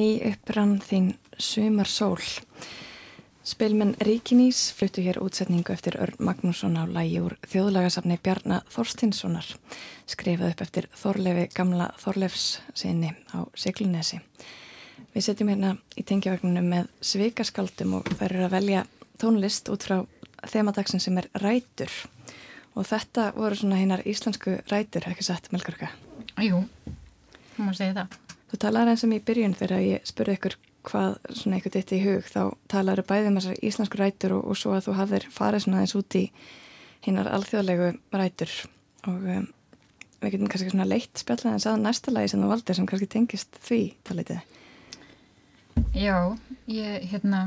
Ný upprann þín Sumarsól. Spilmenn Ríkinís fluttu hér útsetningu eftir Örn Magnússon á lægi úr þjóðlagasafni Bjarnar Þorstinssonar, skrifað upp eftir Þorlefi gamla Þorlefs sinni á Siglunesi. Við setjum hérna í tengjavægnunum með svikaskaldum og eru að velja tónlist út frá þemadagsinn sem er rætur og þetta voru svona hinnar íslensku rætur, ekki satt Melgarka? Jú, þú má segja það. Þú talaði eins og mér í byrjun þegar ég spurði ykkur hvað svona eitthvað ditt í hug þá talaður bæðið með um þessar íslensku rætur og, og svo að þú hafðir farið svona eins út í hinnar alþjóðlegu rætur og um, við getum kannski svona leitt spjallað en sagða næsta lagi sem þú valdir sem kannski tengist því talitið. Já, ég hérna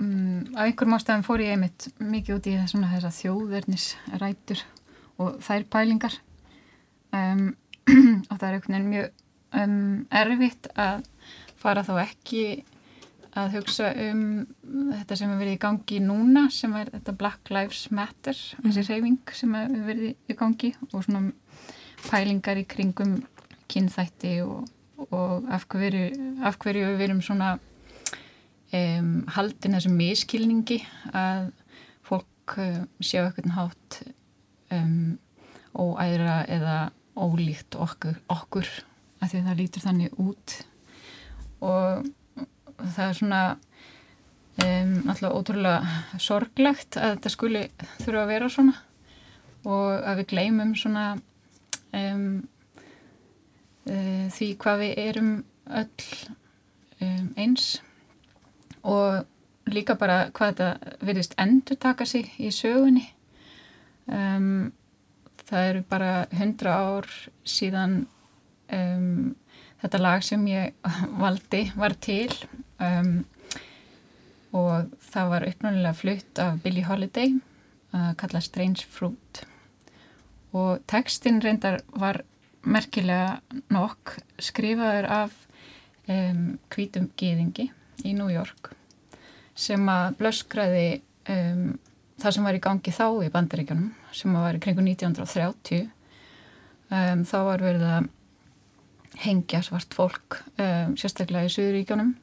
um, af einhverjum ástæðum fór ég einmitt mikið út í þessuna þessa þjóðvernisrætur og þær pælingar um, og það er einhvern veginn mjög um, erfitt að fara þá ekki að hugsa um þetta sem er verið í gangi núna sem er þetta Black Lives Matter mm. þessi reyfing sem er verið í gangi og svona pælingar í kringum kynþætti og, og af hverju, af hverju við erum svona um, haldin þessum miskilningi að fólk um, séu eitthvað hátt um, óæðra eða ólíkt okkur, okkur af því það lítur þannig út. Og það er svona um, alltaf ótrúlega sorglegt að þetta skuli þurfa að vera svona. Og að við gleymum svona um, uh, því hvað við erum öll um, eins. Og líka bara hvað þetta virðist endur taka sig í sögunni. Það eru bara hundra ár síðan um, þetta lag sem ég valdi var til um, og það var uppnáðulega flutt af Billie Holiday að kalla Strange Fruit. Og textin reyndar var merkilega nokk skrifaður af um, kvítum gýðingi í New York sem að blöskraði um, það sem var í gangi þá í bandaríkjunum sem var kringu 1930 um, þá var verið að hengja svart fólk um, sérstaklega í Suðuríkjónum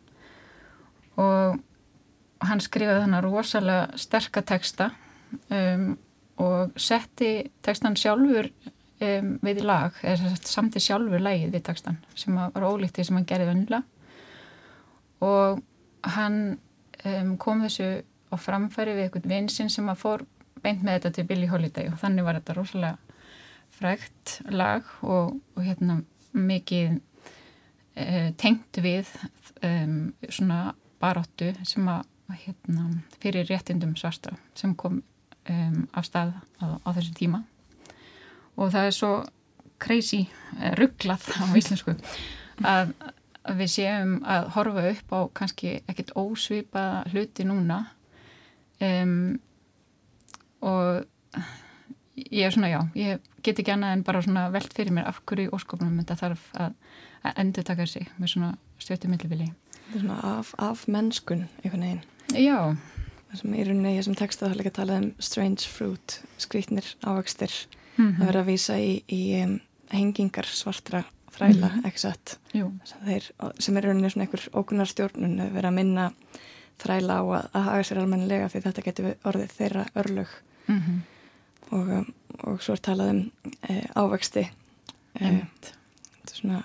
og hann skrifaði þannig rosalega sterkateksta um, og setti tekstan sjálfur um, við lag, eða samt í sjálfur lægið við tekstan sem var ólíkt því sem hann gerði vennilega og hann um, kom þessu á framfæri við einhvern vinsinn sem að fór beint með þetta til Billie Holiday og þannig var þetta rosalega frægt lag og, og hérna mikið uh, tengt við um, svona baráttu sem að hérna, fyrir réttindum svarta sem kom um, af stað á, á þessu tíma. Og það er svo crazy, uh, rugglað á íslensku að við séum að horfa upp á kannski ekkert ósvipa hluti núna. Um, og ég er svona já, ég get ekki annað en bara svona veld fyrir mér af hverju óskopnum þetta þarf að, að endur taka sig með svona stjórnum millibili. Þetta er svona af, af mennskun einhvern veginn. Já. Það sem í rauninni, ég sem texta það líka talað um strange fruit, skrítnir ávægstir mm -hmm. að vera að vísa í, í um, hengingar svartra þræla, mm -hmm. ekki satt Þeir, sem er rauninni svona einhver ókunar stjórnun að vera að minna þræla á að, að haga sér almennilega því þetta getur orðið þeirra örlög mm -hmm og, um, og svo er talað um e, ávexti e, svona,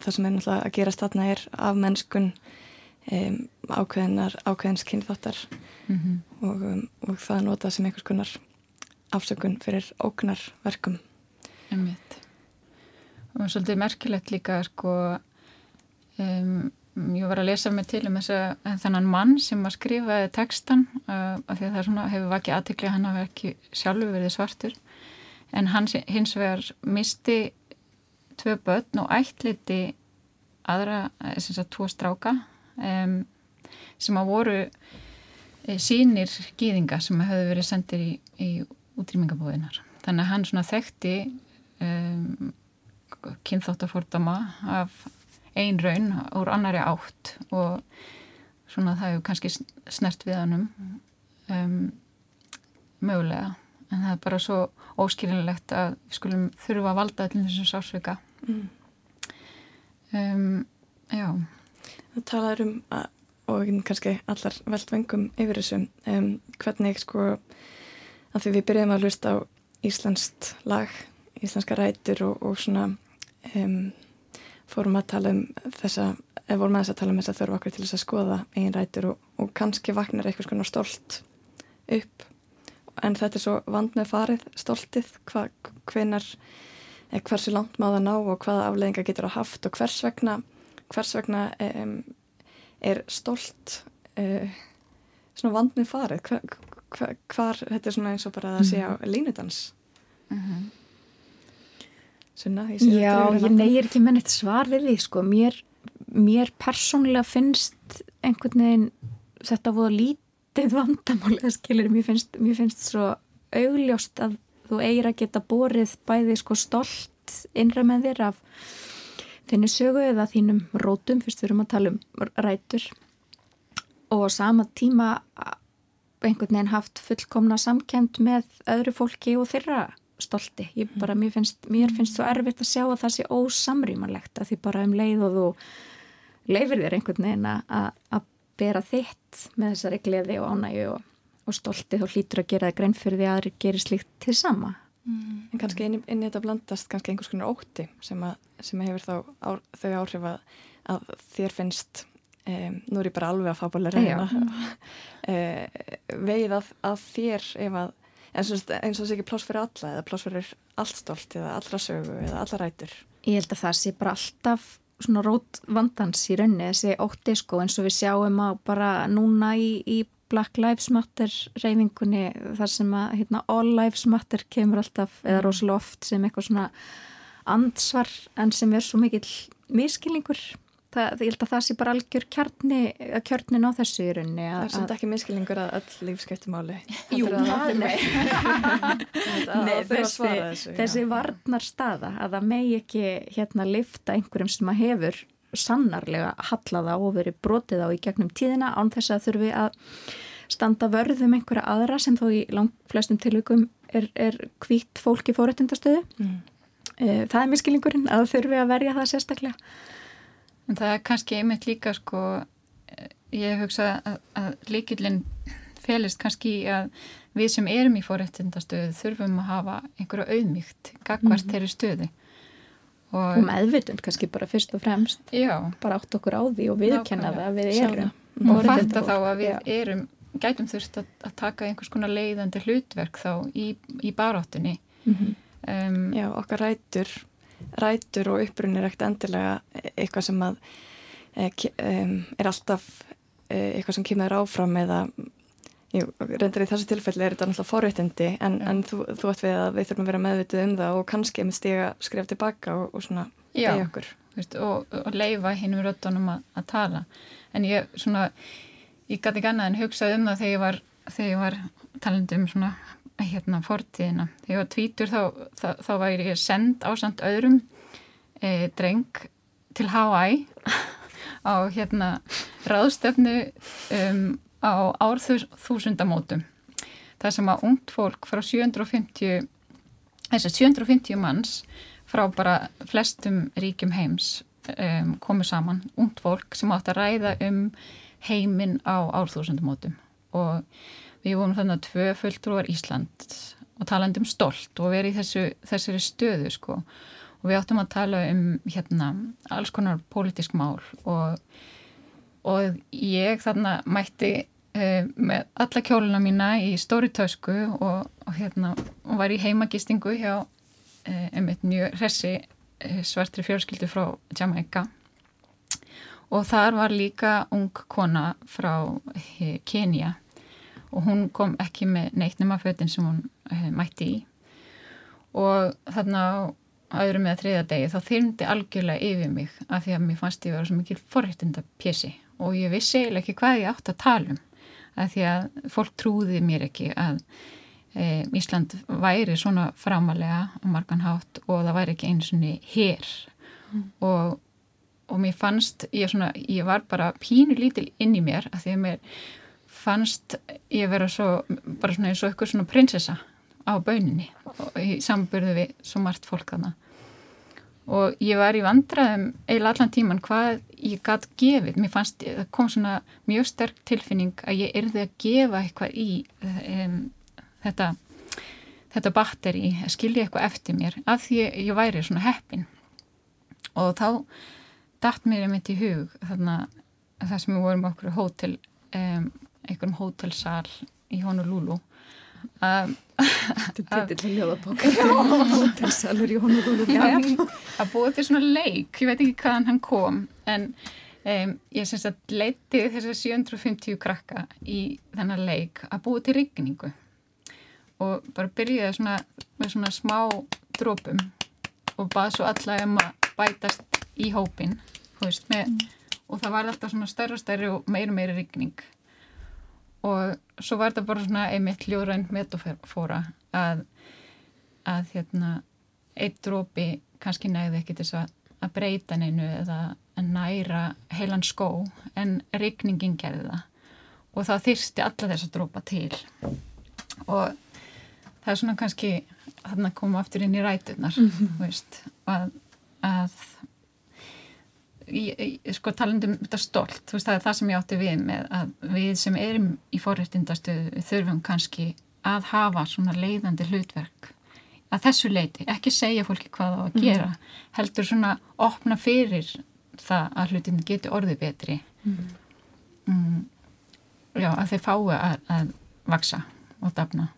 það sem er náttúrulega að gerast þarna er af mennskun e, ákveðinar ákveðins kynþáttar mm -hmm. og, um, og það nota sem einhvers konar afsökun fyrir óknar verkum Einmitt. og svolítið merkilegt líka sko um, ég var að lesa mig til um þess að þennan mann sem að skrifaði textan uh, af því að það svona, hefur vakið aðtikli hann hafi ekki sjálfur verið svartur. En hann hins vegar misti tvö börn og ættliti aðra, þess að tvo stráka um, sem að voru e, sínir gýðinga sem hefðu verið sendir í, í útrýmingabóðinar þannig að hann svona þekkti um, kynþáttafordama af ein raun úr annari átt og svona það hefur kannski snert við hannum um, mögulega. En það er bara svo óskilinlegt að við skulum þurfa að valda allir þessum sásveika mm. um, Já. Það talaður um að, og kannski allar veldvengum yfir þessu um, hvernig sko að því við byrjum að hlusta á íslenskt lag, íslenska rætur og, og svona um fórum að tala um þessa, eða vorum að þess að tala um þess að þurfa okkur til þess að skoða eigin rætur og, og kannski vaknar eitthvað svona stolt upp. En þetta er svo vand með farið stoltið, hva, hvenar eða hversu langt má það ná og hvaða afleðinga getur það haft og hvers vegna hvers vegna um, er stolt uh, svona vand með farið? Hva, hva, hvar, þetta er svona eins og bara að sé á mhm. línudans. Mm Sunna, Já, ég neyir ekki með neitt svar við því sko, mér, mér persónulega finnst einhvern veginn þetta voru lítið vandamál það skilir, mér finnst, mér finnst svo augljóst að þú eigir að geta borið bæði sko stolt innra með þér af þinni sögu eða þínum rótum, fyrst við erum að tala um rætur og sama tíma einhvern veginn haft fullkomna samkend með öðru fólki og þeirra stolti. Ég bara, mér finnst, mér finnst svo erfitt að sjá að það sé ósamrýmanlegt að því bara um leið og þú leifir þér einhvern veginn að bera þitt með þessari gleði og ánægu og, og stolti þá hlýtur að gera það grein fyrir því að það gerir slíkt til sama. Mm. En kannski inn, inn í þetta blandast kannski einhvers konar ótti sem, að, sem hefur þá á, þau áhrif að, að þér finnst um, nú er ég bara alveg að fá búinlega reyna uh, veið að, að þér ef að eins og þess ekki pláss fyrir alla eða pláss fyrir allt stolt eða allra sögu eða alla rætur Ég held að það sé bara alltaf svona rót vandans í raunni þessi ótti sko eins og við sjáum að bara núna í, í Black Lives Matter reyfingunni þar sem að hérna, All Lives Matter kemur alltaf eða mm. rosalega oft sem eitthvað svona ansvar en sem er svo mikill miskilningur Það, ég held að það sé bara algjör kjarni, kjörnin á þessu í rauninni. Það er samt ekki miskilningur að öll líf skiptir máli. Jú, það er Nei, þessi, þessu, þessi varnar staða að það megi ekki hérna lifta einhverjum sem að hefur sannarlega hallaða og verið brotið á í gegnum tíðina án þess að þurfi að standa vörðum einhverja aðra sem þó í langt flestum tilvíkum er, er kvítt fólk í fórættindastöðu. Mm. Eh, það er miskilningurinn að þurfi að verja það sérstaklega. En það er kannski einmitt líka sko, ég hugsa að, að líkillin felist kannski að við sem erum í fórættindastöðu þurfum að hafa einhverju auðmygt gagvart mm -hmm. þeirri stöðu. Og, og meðvitund kannski bara fyrst og fremst. Já. Bara átt okkur á því og viðkenna það að við erum. Og fatta þá að við já. erum, gætum þurft að, að taka einhvers konar leiðandi hlutverk þá í, í baráttunni. Mm -hmm. um, já, okkar rætur rætur og upprunni er ekkert endilega eitthvað sem að um, er alltaf e, eitthvað sem kemur áfram eða jú, reyndar í þessu tilfelli er þetta náttúrulega forréttindi en, ja. en þú, þú ætti við að við þurfum að vera meðvitið um það og kannski með stiga skref tilbaka og, og svona beigja okkur veist, og, og leifa hinnum röttunum að, að tala en ég svona ég gæti ekki annað en hugsað um það þegar ég var, þegar ég var talandi um svona hérna fortíðina. Þegar ég var tvítur þá, þá, þá væri ég send á samt öðrum e, dreng til Hawaii á hérna ráðstöfnu um, á árþúsundamótum. Það sem að ungt fólk frá 750 þess að 750 manns frá bara flestum ríkjum heims um, komu saman, ungt fólk sem átt að ræða um heiminn á árþúsundamótum og Við vorum þannig að tvö fulltrúar Ísland og talandi um stolt og verið í þessu, þessari stöðu sko og við áttum að tala um hérna alls konar pólitísk mál og, og ég þarna mætti uh, með alla kjóluna mína í stóri tösku og, og hérna og var í heimagistingu hjá uh, einmitt mjög hressi uh, svartri fjörskildu frá Jamaica. Og þar var líka ung kona frá Kenya. Og hún kom ekki með neitt nema fötinn sem hún mætti í. Og þarna á öðrum eða þriða degi þá þyrndi algjörlega yfir mig af því að mér fannst ég að vera svo mikil forrættinda pjessi og ég vissi eiginlega ekki hvað ég átt að tala um af því að fólk trúði mér ekki að e, Ísland væri svona framalega á marganhátt og það væri ekki einu svonni hér mm. og, og mér fannst ég, svona, ég var bara pínu lítil inn í mér af því að mér fannst ég vera svo, bara svona eins og eitthvað svona prinsessa á bauninni í sambörðu við svo margt fólk þarna. Og ég var í vandraðum eiginlega allan tíman hvað ég gætt gefið, mér fannst, það kom svona mjög sterk tilfinning að ég erði að gefa eitthvað í um, þetta þetta batteri, að skilja eitthvað eftir mér af því ég væri svona heppin. Og þá dætt mér einmitt í hug þarna það sem við vorum okkur hótel um, einhverjum hótelsal í Honolulu um, Þetta er til ljóðabokk Hótelsalur Honolulu að búið til svona leik. Ég veit ekki hvaðan hann kom en um, ég syns að leiti þessar 750 krakka í þennar leik að búið til rigningu. Og bara byrjaði svona með svona smá drópum og bað svo alla um að bætast í hópin veist, með, og það var alltaf svona stærri og stærri og meiri meiri rigning og svo var þetta bara svona einmitt ljóðrænt metafóra að, að hérna eitt drópi kannski næði ekki þess að breyta neinu eða að næra heilan skó en rigningin gerði það og það þyrsti alla þess að drópa til og það er svona kannski að koma aftur inn í rætunar mm -hmm. veist, að, að Í, í, sko talandum þetta stolt, veist, það er það sem ég átti við með að við sem erum í forrættindastuðu þurfum kannski að hafa svona leiðandi hlutverk að þessu leiti, ekki segja fólki hvað á að mhm. gera, mm. heldur svona opna fyrir það að hlutin getur orðið betri mm. Mm, já, að þeir fái að, að vaksa og dafna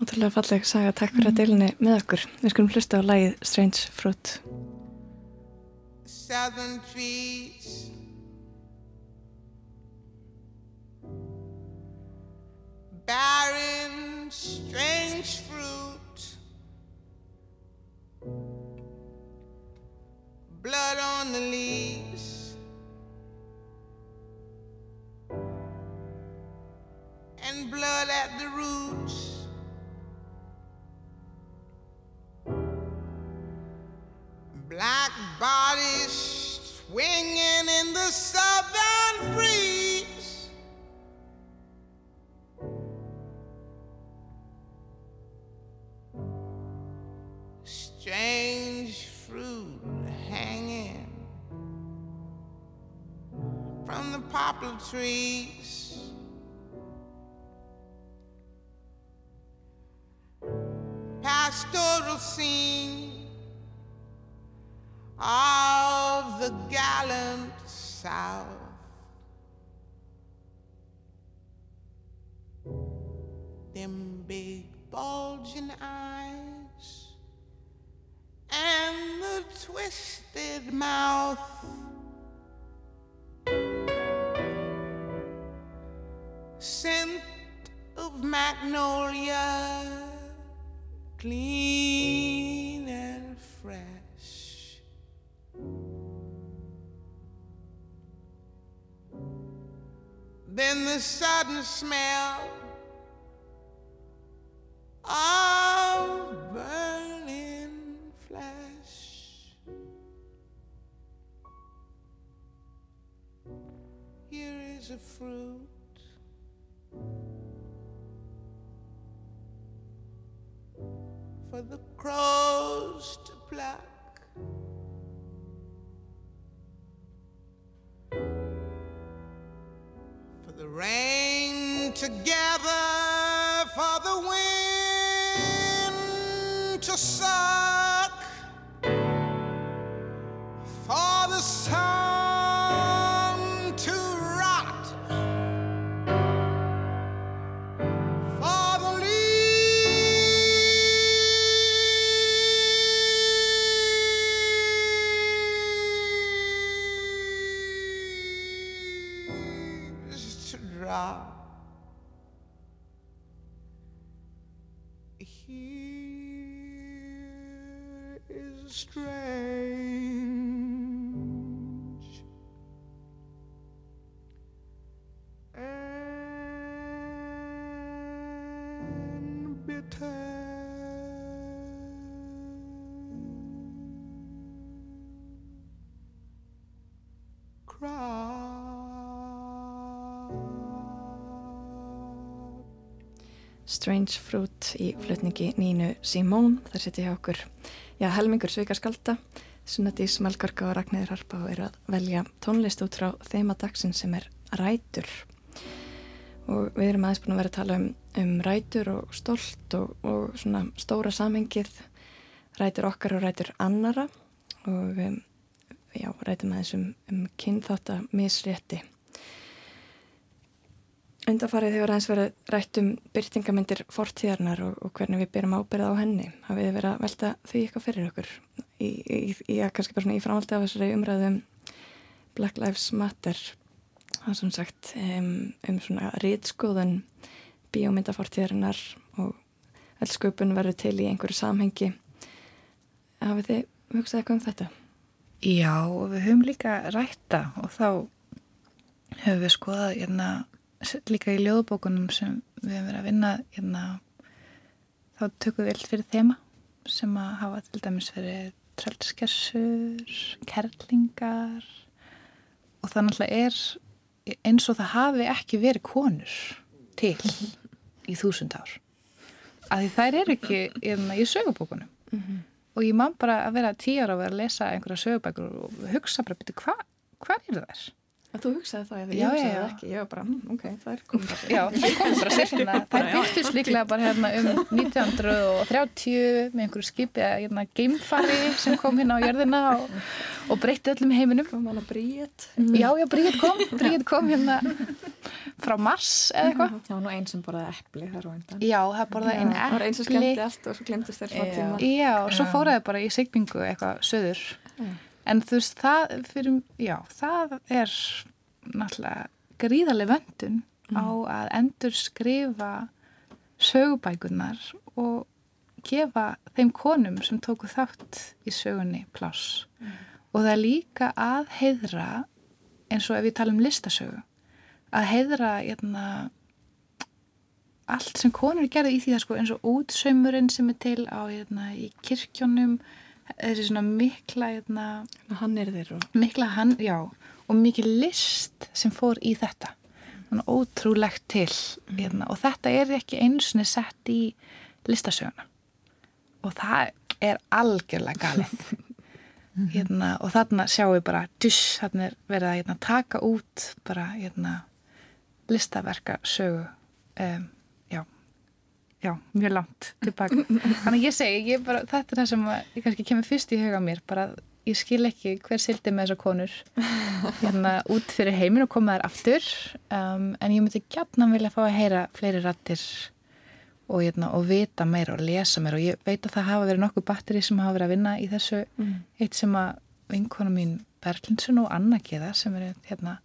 Ótrúlega falleg saga, takk fyrir að mhm. delinni með okkur við skulum hlusta á lægið Strange Fruit Southern trees Barren strange fruit. Blood on the leaves. And blood at the roots Black bodies swinging in the southern breeze. Strange fruit hanging from the poplar trees. Pastoral scene of the gallant South. Them big bulging eyes and the twisted mouth. Scent of magnolia, clean and fresh. Then the sudden smell of burning flesh. Here is a fruit. For the crows to pluck. The rain together for the wind to suck. For the sun Strange Fruit í flutningi Nínu Simón. Það seti hjá okkur, já, helmingur svikarskálda. Sunnadís Melgarka og Ragnæður Harpa eru að velja tónlist út frá þeima dagsin sem er rætur. Og við erum aðeins búin að vera að tala um, um rætur og stolt og, og svona stóra samhengið. Rætur okkar og rætur annara og já, rætum aðeins um, um kynþáttamisrétti. Undarfarið hefur aðeins verið rætt um byrtingamindir fortíðarnar og, og hvernig við byrjum ábyrða á henni. Hafið þið verið að velta því eitthvað fyrir okkur í, í, í að kannski bara svona í framhaldi af þessari umræðum Black Lives Matter það er svona sagt um, um svona rýtskoðun bíómyndafortíðarinnar og allsköpun verður til í einhverju samhengi hafið þið hugsað eitthvað um þetta? Já, og við höfum líka rætta og þá höfum við skoðað hérna, líka í ljóðbókunum sem við höfum verið að vinna hérna, þá tökum við vilt fyrir þema sem að hafa til dæmis verið tröldskessur, kerlingar og það náttúrulega er eins og það hafi ekki verið konur til í þúsund ár. Að því þær eru ekki hérna, í sögubókunum. Mm -hmm. Og ég man bara að vera tíu ára og vera að lesa einhverja sögubækur og hugsa bara, betur, hvað hva er það? Að þú hugsaði það eða ég hugsaði það ekki, ég var bara, hm, ok, það er komið bara sér. Já, það er komið bara sér hérna, það er byrtist líklega bara hérna um 1930 með einhverju skipi að hérna geimfari sem kom hérna á jörðina og, og breytti öllum heiminum. Kom hann að Bríett? Já, já, Bríett kom, Bríett kom hérna frá Mars eða eitthvað. Já, nú einn sem borðaði eppli þar og einnig. Já, það borðaði einn eppli. Það var einn sem skemmti allt og svo glemtist þér frá tíma. Já, og svo fóraði bara í signingu eitthvað söður. En þú veist, það fyrir, já, það er náttúrulega gríðarlega vöndun mm. á að endur skrifa sögubækunar og gefa þeim konum sem tóku þátt í sögunni pláss. Mm. Og það er líka að heidra, eins og ef við tala um listasögu, að heidra hérna, allt sem konur gerði í því það sko, eins og útsaumurinn sem er til á hérna, í kirkjónum, þessi svona mikla hérna, hann er þeirra mikla hann, já og mikið list sem fór í þetta. Svona ótrúlegt til hérna, og þetta er ekki einsinni sett í listasöguna. Og það er algjörlega galið. Hérna, og þarna sjáum við bara duss, þarna er verið að hérna, taka út bara hérna, listaverka sögu um, já, mjög langt tilbaka, þannig að ég segi ég bara, þetta er það sem að, ég kannski kemur fyrst í huga mér, bara ég skil ekki hver sildi með þessar konur. Hérna út fyrir heimin og koma þær aftur um, en ég myndi gætna vilja fá að heyra fleiri rattir og, hérna, og vita meira og lesa meira. Og ég veit að það hafa verið nokkuð batteri sem hafa verið að vinna í þessu. Mm. eitt sem að vinkona mín Berlinsun og Anna geða sem er hérna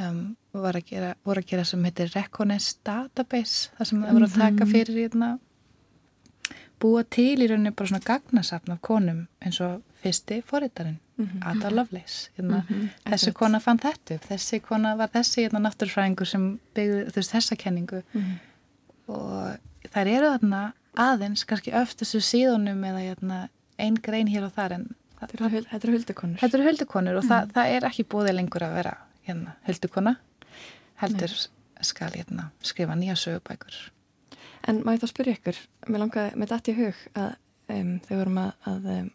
um, voru, að gera, voru að gera sem heitir Reconnaissance Database þar sem það voru að taka fyrir hérna búa til í rauninni bara svona gagnasafn af konum eins og fyrsti forritarinn, mm -hmm. Ada Lovelace hérna, mm -hmm. þessi kona fann þetta upp. Þessi kona var þessi hérna, náttúrfræðingur sem byggði veist, þessa kenningu. Mm -hmm. og þær eru þarna aðeins kannski öft þessu síðunum eða hérna, einn grein hér og þar en þetta eru huldukonur. Þetta eru huldukonur og það, það er ekki búið lengur að vera hérna, huldukona heldur Nei. skal hérna, skrifa nýja sögubækur En má ég þá spyrja ykkur, mér langaði með dætt í hug að um, þau vorum að, að um,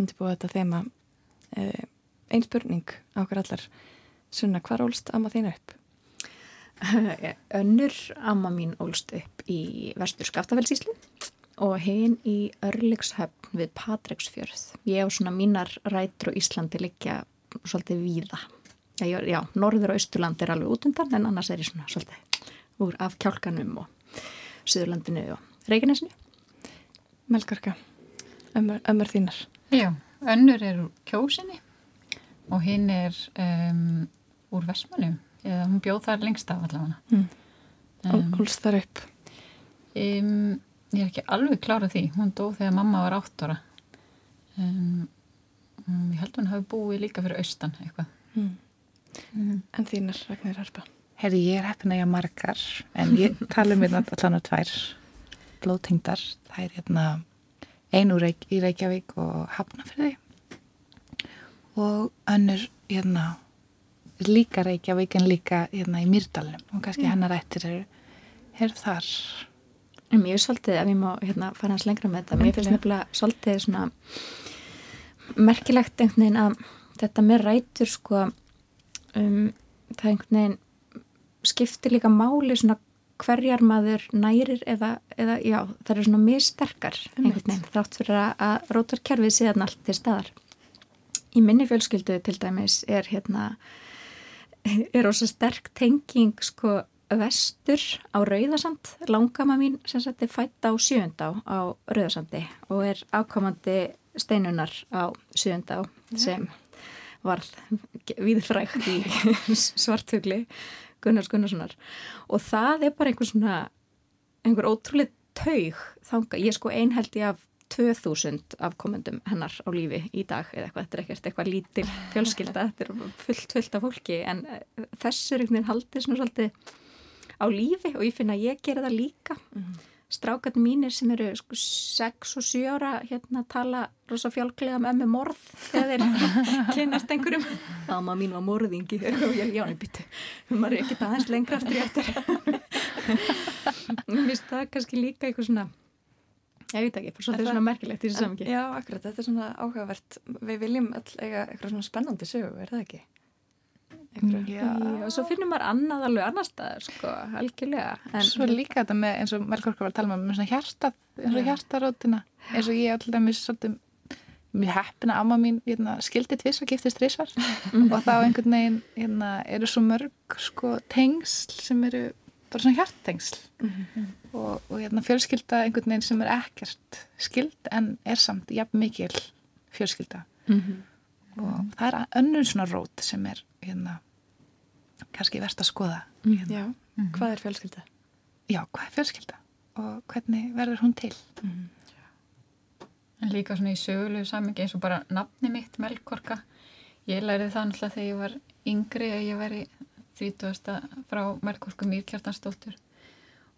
undirbúa þetta þema uh, einn spurning á okkur allar Sunna, hvar ólst amma þín upp? Önnur amma mín ólst upp í vestur Skaftafellsíslu og hinn í Örlingshöfn við Patreksfjörð. Ég og svona mínar rætur og Íslandi liggja svolítið víða. Já, já, norður og austurland er alveg út undan en annars er ég svona svolítið úr af kjálkanum og Suðurlandinu og Reykjanesinu. Melgarka, ömmur, ömmur þínar. Já, önnur er úr kjósinni og hinn er um, úr Vestmannu. Hún bjóð þar lengst af allavega. Mm. Um, Hólst þar upp? Um, ég er ekki alveg klárað því. Hún dó þegar mamma var átt ára. Ég held að hún hafi búið líka fyrir austan eitthvað. Mm. Mm. En þínar, Ragnar Harpa? Herri, ég er heppin að ég margar en ég tala um hérna allan á tvær blóðtengdar. Það er hérna einu Reykj í Reykjavík og Hafnafjörði og önnur hérna líka Reykjavík en líka hérna í Myrdalunum og kannski mm. hennar ættir eru er þar. En mér er svolítið, ef ég má hérna fara hans lengra með þetta, mér finnst nefnilega svolítið svona merkilegt einhvern veginn að þetta með rætur sko um, það einhvern veginn skiptir líka máli svona hverjar maður nærir eða, eða já, það eru svona mjög sterkar einhvern veginn, þátt fyrir að, rótarkerfið séðan allt til staðar. Í minni fjölskyldu til dæmis er hérna er ósa sterk tenging sko vestur á Rauðarsand langama mín sem er fætt á sjöndá á Rauðarsandi og er ákomandi steinunar á sjöndá sem varð viðfrækt í svartugli Gunnars Gunnarssonar. Og það er bara einhver svona einhver ótrúlega taug þanga, ég sko einheldi af 2000 afkomendum hennar á lífi í dag eða eitthvað, þetta er ekkert eitthvað lítil fjölskylda, þetta er fullt, fullt af fólki. En eh, þessu er einhvern veginn haldið svona svolítið á lífi og ég finna að ég gera það líka. Mm strákarnir mínir sem eru sko 6 og 7 ára hérna tala rosa fjálklega með með morð þegar þeir kynast einhverjum Amma mín var morðingi og ég jáni byttu, maður er ekki það aðeins lengra aftur í eftir Mér finnst það kannski líka eitthvað svona Ég veit ekki, þetta er svona merkilegt í þessu samki. Já, akkurat, þetta er svona áhugavert. Við viljum all eiga eitthvað svona spennandi sögu, er það ekki? Já, og svo finnum maður annað alveg annar staðar, sko, algjörlega. En svo líka þetta með, eins og Melkorka var að tala um, með svona hjartað, eins og hjartarótina, eins og ég alltaf mér svolítið, mér heppina amma mín, hérna, skildi tviss og giftist trísvar og þá einhvern veginn, hérna, eru svo mörg, sko, tengsl sem eru bara svona hjartengsl mm. -hmm. og, og hérna, fjölskylda einhvern veginn sem er ekkert skild en er samt jafn mikil fjölskylda. Mm. -hmm. og það er önnur svona rót sem er hérna, kannski verðt að skoða mm -hmm. hérna. Já, hvað er fjölskylda? Já, hvað er fjölskylda og hvernig verður hún til? En líka svona í sögulegu samingi eins og bara nafni mitt, Melkorka ég læriði það náttúrulega þegar ég var yngri að ég væri 30. frá Melkorku Mýrkjartansdóttur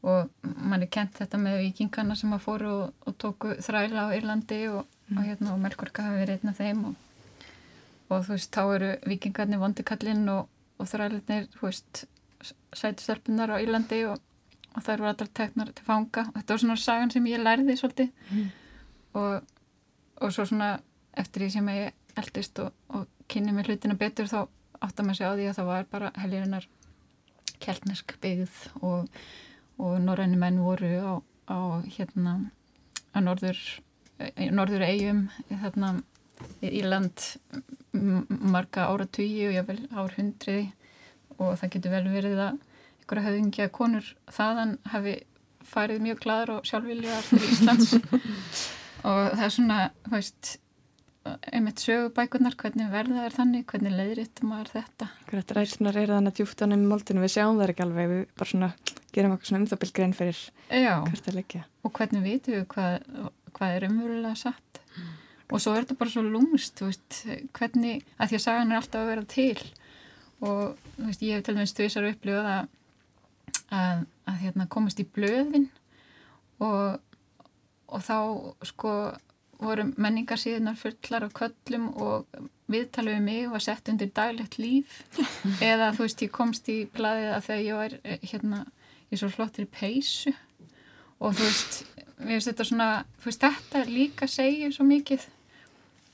og mann er kent þetta með vikingana sem að fóru og, og tóku þræla á Írlandi og, mm. og, hérna, og Melkorka hafi verið einn af þeim og þú veist, þá eru vikingarnir vondikallinn og þrælinir, þú veist sætustelpunar á Írlandi og þær voru allar teknar til fanga og þetta var svona sagan sem ég lærði svolítið mm. og svo svona eftir því sem ég eldist og kynni mér hlutina betur þá átt að maður sé á því að það var bara helgirinnar keltnesk byggð og, og norræni menn voru á, á hérna að norður, norður eigum þarna í land marga ára tugi og jável ár hundriði og það getur vel verið að einhverja höfðingja konur þaðan hafi farið mjög glæður og sjálfvilja til Íslands og það er svona, þú veist einmitt sögubækunar, hvernig verða er þannig, hvernig leiðritt maður þetta. Hvernig ræðslunar er þannig djúft ánum í moldinu, við sjáum það ekki alveg, við bara svona gerum okkur svona umþápill grein fyrir Já, hvert að leggja. Og hvernig vitum við hvað, hvað er umverulega satt mm. Og svo er þetta bara svo þú veist, hvernig, að því að sagan er alltaf að vera til. Og veist, ég hef til dæmis tvísar upplifað að, að, að hérna, komast í blöðin. Og, og þá sko voru menningarsíðunar fullar af köllum og viðtalið við mig var sett undir daglegt líf. Eða þú veist ég komst í bladið að þegar ég var eh, hérna í svo flottir peysu. Og þú veist, veist þetta svona þú veist þetta líka segir svo mikið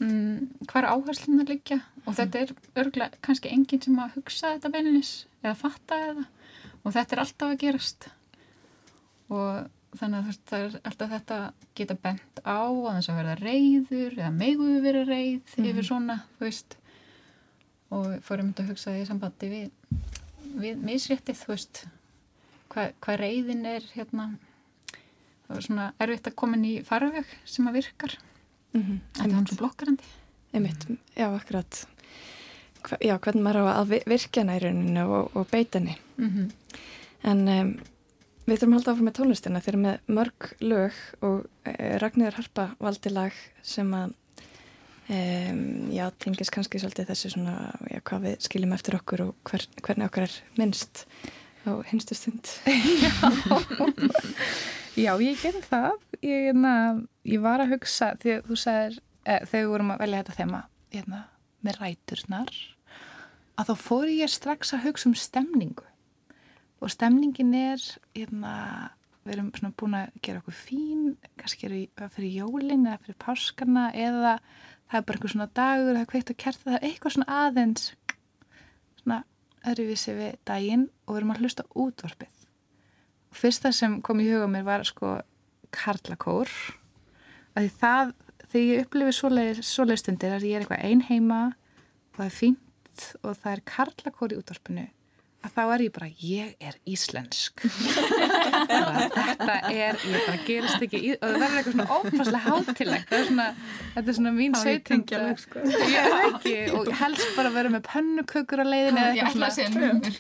mm, hvað er áherslunar líka og þetta er örgulega kannski enginn sem að hugsa þetta beinis eða fatta þetta og þetta er alltaf að gerast. Og þannig að það er alltaf þetta geta bent á að þess að verða reyður eða meguðu verið reyð mm -hmm. yfir svona, þú veist. Og fórum þetta að hugsa því sambandi við, við misréttið, þú veist. Hvað hva reyðin er hérna. Það var svona erfitt að koma inn í farveg sem að virkar mm -hmm. er hann svo blokkarandi Einmitt, já, akkurat Hva, já, hvernig maður á að virka næruninu og, og beitani mm -hmm. en um, Við þurfum að halda áfram með tónlistina þegar með mörg lög og e, Ragnir Harpa valdi lag sem að e, já, tengis kannski svolítið þessi svona, já, hvað við skiljum eftir okkur og hver, hvernig okkar er minnst á hinstu stund. já, ég gerði það. Ég, na, ég var að hugsa, þegar þú sagðir, e, þegar við vorum að velja þetta þema hérna, með ræturnar, að þá fór ég strax að hugsa um stemningu og stemningin er hérna, við erum svona búin að gera okkur fín, kannski fyrir jólin eða fyrir páskarna eða það er bara eitthvað svona dagur það er kveikt að kerta, það eitthvað svona aðeins svona öðruvísi við daginn og við erum að hlusta útvarpið fyrsta sem kom í huga mér var sko karlakór. Að því það, þegar ég upplifi svoleið stundir að ég er eitthvað einheima og það er fínt og það er karlakór í útvarpinu að þá er ég bara, ég er íslensk. Þetta er ég bara gerist ekki í, og það verður eitthvað svona ófærslega hátilegt er svona, þetta er svona mín sveitingja sko. og helst bara vera með pönnukökur á leiðinu ég ætla að segja numur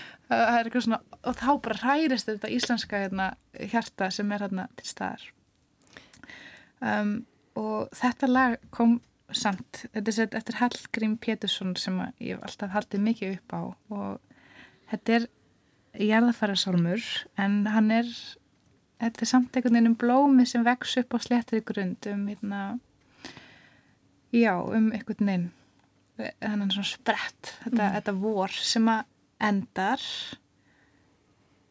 það er eitthvað svona og þá bara hrærist þetta íslenska hérna, hjarta sem er hérna til staðar um, og þetta lag kom samt, þetta er sett eftir Hallgrím Pétursson sem ég hef alltaf haldið mikið upp á og þetta er jarðafæra sálmur en hann er þetta er samt einhvern veginn um blómi sem vex upp á sléttið grund um hérna já, um einhvern veginn þannig svona sprett þetta, Mm. þetta vor sem að endar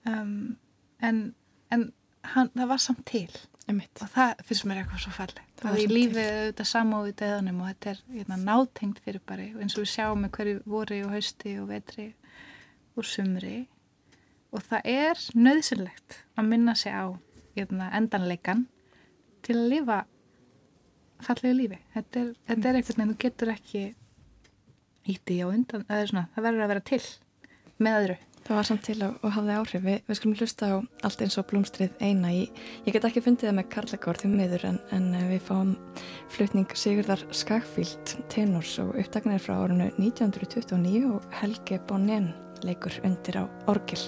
um, en, en hann, það var samt til. Einmitt. og það finnst mér eitthvað svo falleg Það var og í lífið auðvitað samóðu döðanum og þetta er hérna, nátengt fyrir bara eins og við sjáum með hverju vori og hausti og vetri úr sumri. Og það er nöðsynlegt að minna sig á hérna, endanleikan til að lifa fallegu lífi. Þetta er, þetta er eitthvað en þú getur ekki ítti á undan það, svona, það verður að vera til með öðru Það var samt til og, og hafði áhrif. Við, við skulum hlusta á allt eins og blómstrið eina. Ég, ég get ekki fundið það með Karlakór því miður en, en eh, við fáum flutning Sigurðar Skagfíld tenors og upptaknir frá árunu 1929 og Helge Bonnen leikur undir á orgil.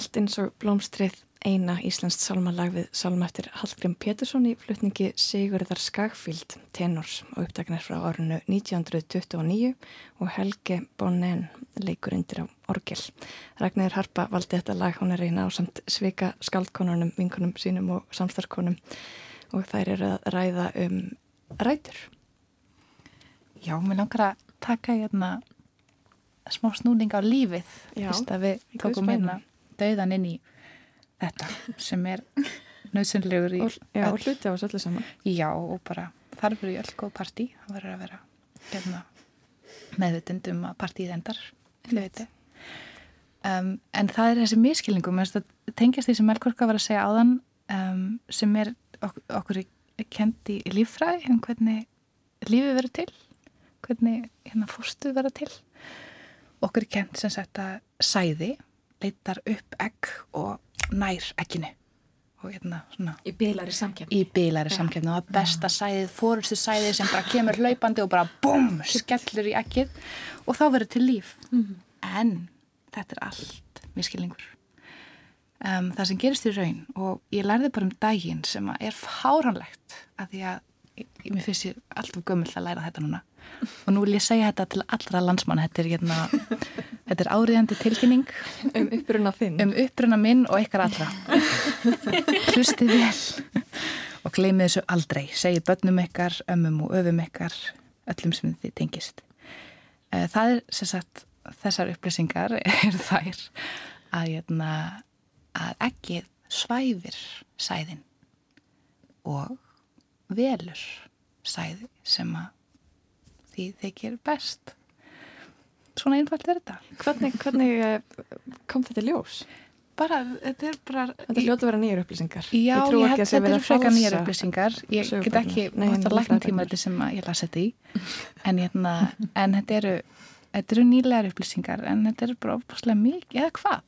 Allt eins og blómstrið eina íslenskt salmalag við salma eftir Hallgrim Pétursson í flutningi Sigurðar Skagfíld tenors og upptaknir frá árinu 1929 og Helge Bonnen leikur undir á orgel. Ragnir Harpa valdi þetta lag, hún er reyna á samt svika skaldkonunum, vinkunum sínum og samstarkonum og þær eru að ræða um rætur. Já, mér langar að taka hérna smá snúning á lífið fyrst að við tókum hérna dauðan inn í þetta sem er nöðsynlegur í Og, já, og öll- hluti á þessu öllu saman. Já, og bara þarfur í öll góð partí. Það verður að vera hérna, meðvitund um að partíð endar hluti um, en það er þessi miskilningum það tengjast því sem Melkorka var að segja áðan um, sem er ok okkur kendi í líffræði um hvernig lífi verður til, hvernig hérna fórstu verður til. Okkur er kent sem sagt að sæði leitar upp egg og nær egginu. Og hérna svona. Í bílari samkefni í bílari samkefni og það besta sæðið, fórustu sæðið sem bara kemur hlaupandi og bara búm, skellur í ekkið og þá verður til líf. Mhm. en þetta er allt miskilningur um, það sem gerist í raun og ég lærði bara um daginn sem er fáranlegt að því að mér finnst ég alltaf gömul að læra þetta núna. Og nú vil ég segja þetta til allra landsmann þetta er, hérna, þetta er áriðandi tilkynning um uppruna þinn. um uppruna minn og ykkar allra. Hlustið vel og gleymið þessu aldrei. Segið börnum ykkar, ömmum og öfum ykkar öllum sem þið tengist. Eh, það er sem sagt þessar upplýsingar er þær að, hérna, að ekkið svæfir sæðin og velur sæði sem að því þykir best svona einfalt er þetta Hvernig, hvernig eh, kom þetta ljós? Bara, þetta er bara Þetta hljóta að vera nýjur upplýsingar Já, Ég ég sé þetta eru nýjar falsa upplýsingar ég get sögubækurnar. ekki en lækna fræðibækurnar. tíma þetta sem ég lasi þetta í en, hérna, en þetta eru þetta eru nýlegar upplýsingar en þetta eru bara ofbúslega mikið, eða hvað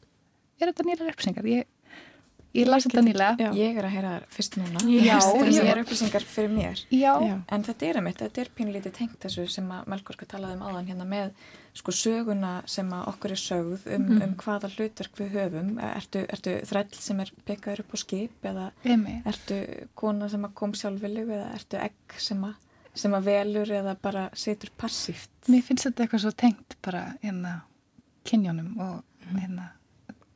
er þetta nýlegar upplýsingar? Ég, ég lasi þetta nýlega Ég er að heyra þær fyrst núna Já, Þetta já. er upplýsingar fyrir mér Já. En þetta er einmitt, þetta er pínlítið tengt þessu sem að Melkorka talaði um áðan hérna með sko söguna sem að okkur er sögð um, Mhm. um hvaða hlutverk við höfum ertu, ertu þræll sem er pekaður upp á skip eða Einmitt. ertu kona sem að kom sjálfviljug eða ertu egg sem að, sem að velur eða bara setur passíft Mér finnst þetta eitthvað svo tengt bara hérna kynjónum og hérna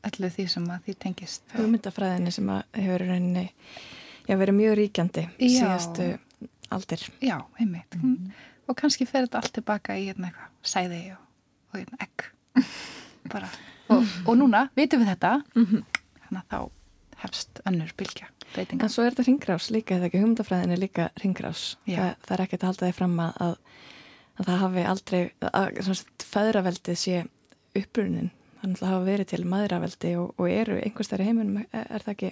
öllu því sem að því tengist. Hugmyndafræðinni sem að hefur rauninni já, verið mjög ríkjandi Já. síðastu aldir. Já, einmitt. Og kannski fer þetta allt tilbaka í hérna eitthvað sæði og, og hérna bara. Og, og núna vitum við þetta. Þannig að þá hefst önnur bylgja breytinga En svo er þetta ringrás líka, eða ekki? Hugmyndafræðin er líka ringrás. Það, það er ekkert að halda því fram að, að, að það hafi aldrei, að svona sagt, feðraveldið sé upprunin. Þannig að það hafa verið til maðuraveldi og, og eru einhvers þar í heiminum, er, er það ekki?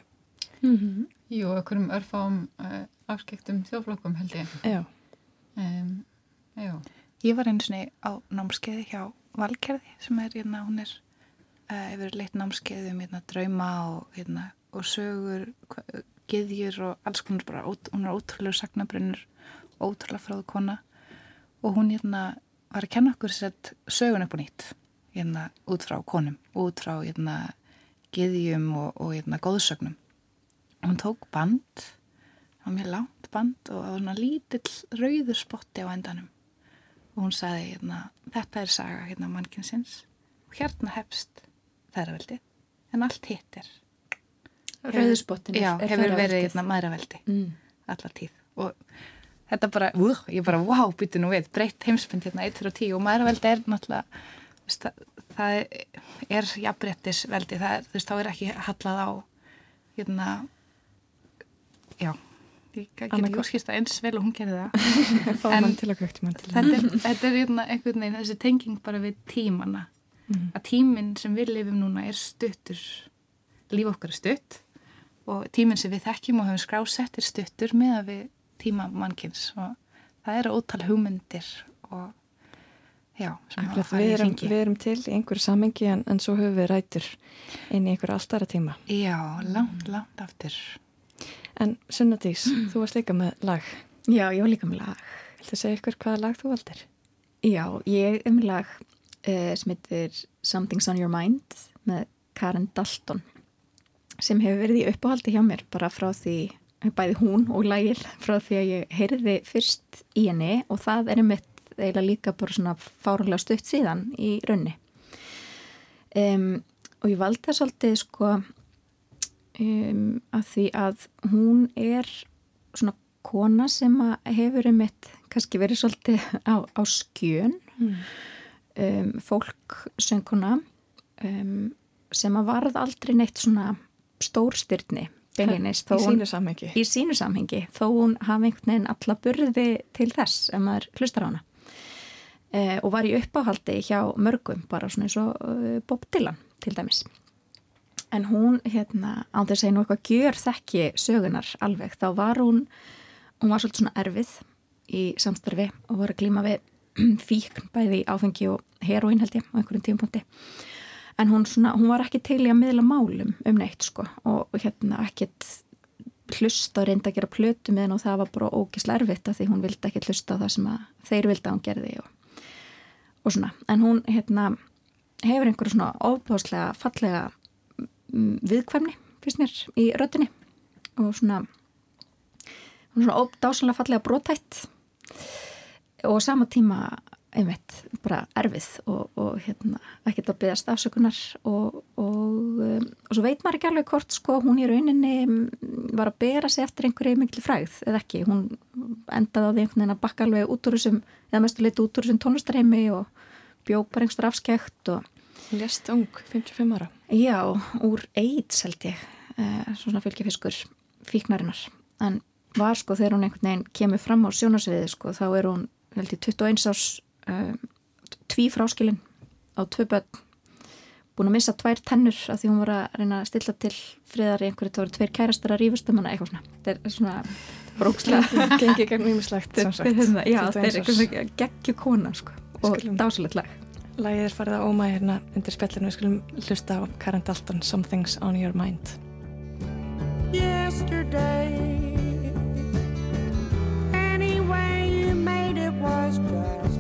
Jú, okkurum örfáum uh, afskektum þjóflokkum held ég. Já. Um, já. Ég var einu sinni á námskeiði hjá Valkerði sem er hérna, hún er uh, yfir leitt námskeiði um hérna, drauma og, hérna, og sögur, gyðjur og alls konar bara, ót- hún er ótrúlega sagnabrinnur, ótrúlega fráðu kona og hún hérna var að kenna okkur sett sögun upp á nýtt hérna út frá konum, út frá hérna gyðjum og, og hérna góðsögnum. Hún tók band, það var mjög langt band og það var svona lítill rauður spotti á endanum. Og hún sagði hérna, þetta er saga hérna mannkinsins og hérna hefst þærraveldi en allt hitt er Rauður spottinn er- já, er hefur verið hérna mæraveldi Mm. alla tíð. Og þetta bara, uh, ég bara, wow, býtu nú við breytt heimsmynd hérna 1 og 10 og mæraveldi er náttúrulega það, er jafnbrettis veldi, það er, þú veist, þá er ekki hallað á hérna já ég get ekki útskýrst það eins vel og hún gerði það. Að til þetta er, þetta er hérna einhvern veginn þessi tenging bara við tímana. Mhm. að tíminn sem við lifum núna er stuttur. Líf okkar er stutt og tíminn sem við þekkjum og höfum skrásett er stuttur með að við tíma mannkins og það eru ótal hugmyndir og já, við, erum, við erum til í einhverju samengi en, en svo höfum við rætur inn í einhverju alltara tíma. Já, langt, langt aftur. En Sunnadís, þú varst líka með lag. Já, ég var líka með lag. Viltu segja ykkur hvaða lag þú valdir? Já, ég er með lag uh, sem heitir Something's on your mind með Karen Dalton sem hefur verið í uppáhaldi hjá mér bara frá því, bæði hún og lagið frá því að ég heyrði fyrst í henni og það er einmitt eiginlega líka bara svona fárulega stutt síðan í raunni. Um, og ég valdi það svolítið sko um, að því að hún er svona kona sem hefur einmitt kannski verið svolítið á, á skjön Mm. um, fólk sönguna um, sem að varð aldrei neitt svona stórstyrni beinlinis, Í hún- sínu samhengi. í sínu samhengi, þó hún hafi einhvern veginn alla burði til þess ef maður hlustar á hana eh, og var í uppáhaldi hjá mörgum bara svona eins og uh, Bob Dylan til dæmis. En hún hérna án þess að segja nú eitthvað gjör þekki sögunar alveg, þá var hún hún var svolítið svona erfið í samstarfi og var að glíma við fíkn bæði áfengi og heroín held ég á einhverjum tíumpunkti en hún, svona, hún var ekki til í að miðla málum um neitt sko og hérna ekkit hlusta og reynda að gera plötu með henn og það var bara ógislega erfitt að því hún vildi ekki hlusta á það sem þeir vildi að hún gerði og, og svona, en hún hérna hefur einhverju svona óbáslega fallega mm, viðkvæmni fyrst mér í röttinni og svona hún er svona ódásanlega fallega brótætt og sama tíma einmitt bara erfið og, og hérna ekkert að byggast afsökunar og, og, um, og svo veit maður ekki alveg hvort sko hún í rauninni mm, var að bera sig eftir einhverju miklu fræð eða ekki, hún endaði á því einhvern veginn að bakka alveg út úr þessum eða mestu leiti út úr þessum tónlistarheimi og bjóð bara einhverstur afskækt og Lest ung, 55 ára. Já, úr AIDS held ég eh, svona fylgjafiskur fíknarinnar. En var sko þegar hún einhvern veginn kemur fram á sjónasviði sko þá er hún held ég 21 árs um, tví fráskilin á tvö börn. Búin að missa tvær tennur af því hún var að reyna að stilla til friðar í einhverju, það voru tveir kærastar að rífast um hana eitthvað svona, þetta er svona brókslega gengið gegn mýmislegt já, þetta er eitthvað geggju kona sko, og dásalegt lag. Lægið er farið að óma hérna undir spjallinu. Við skulum hlusta á Karen Dalton Something's on your mind. Yesterday Any way you made it was just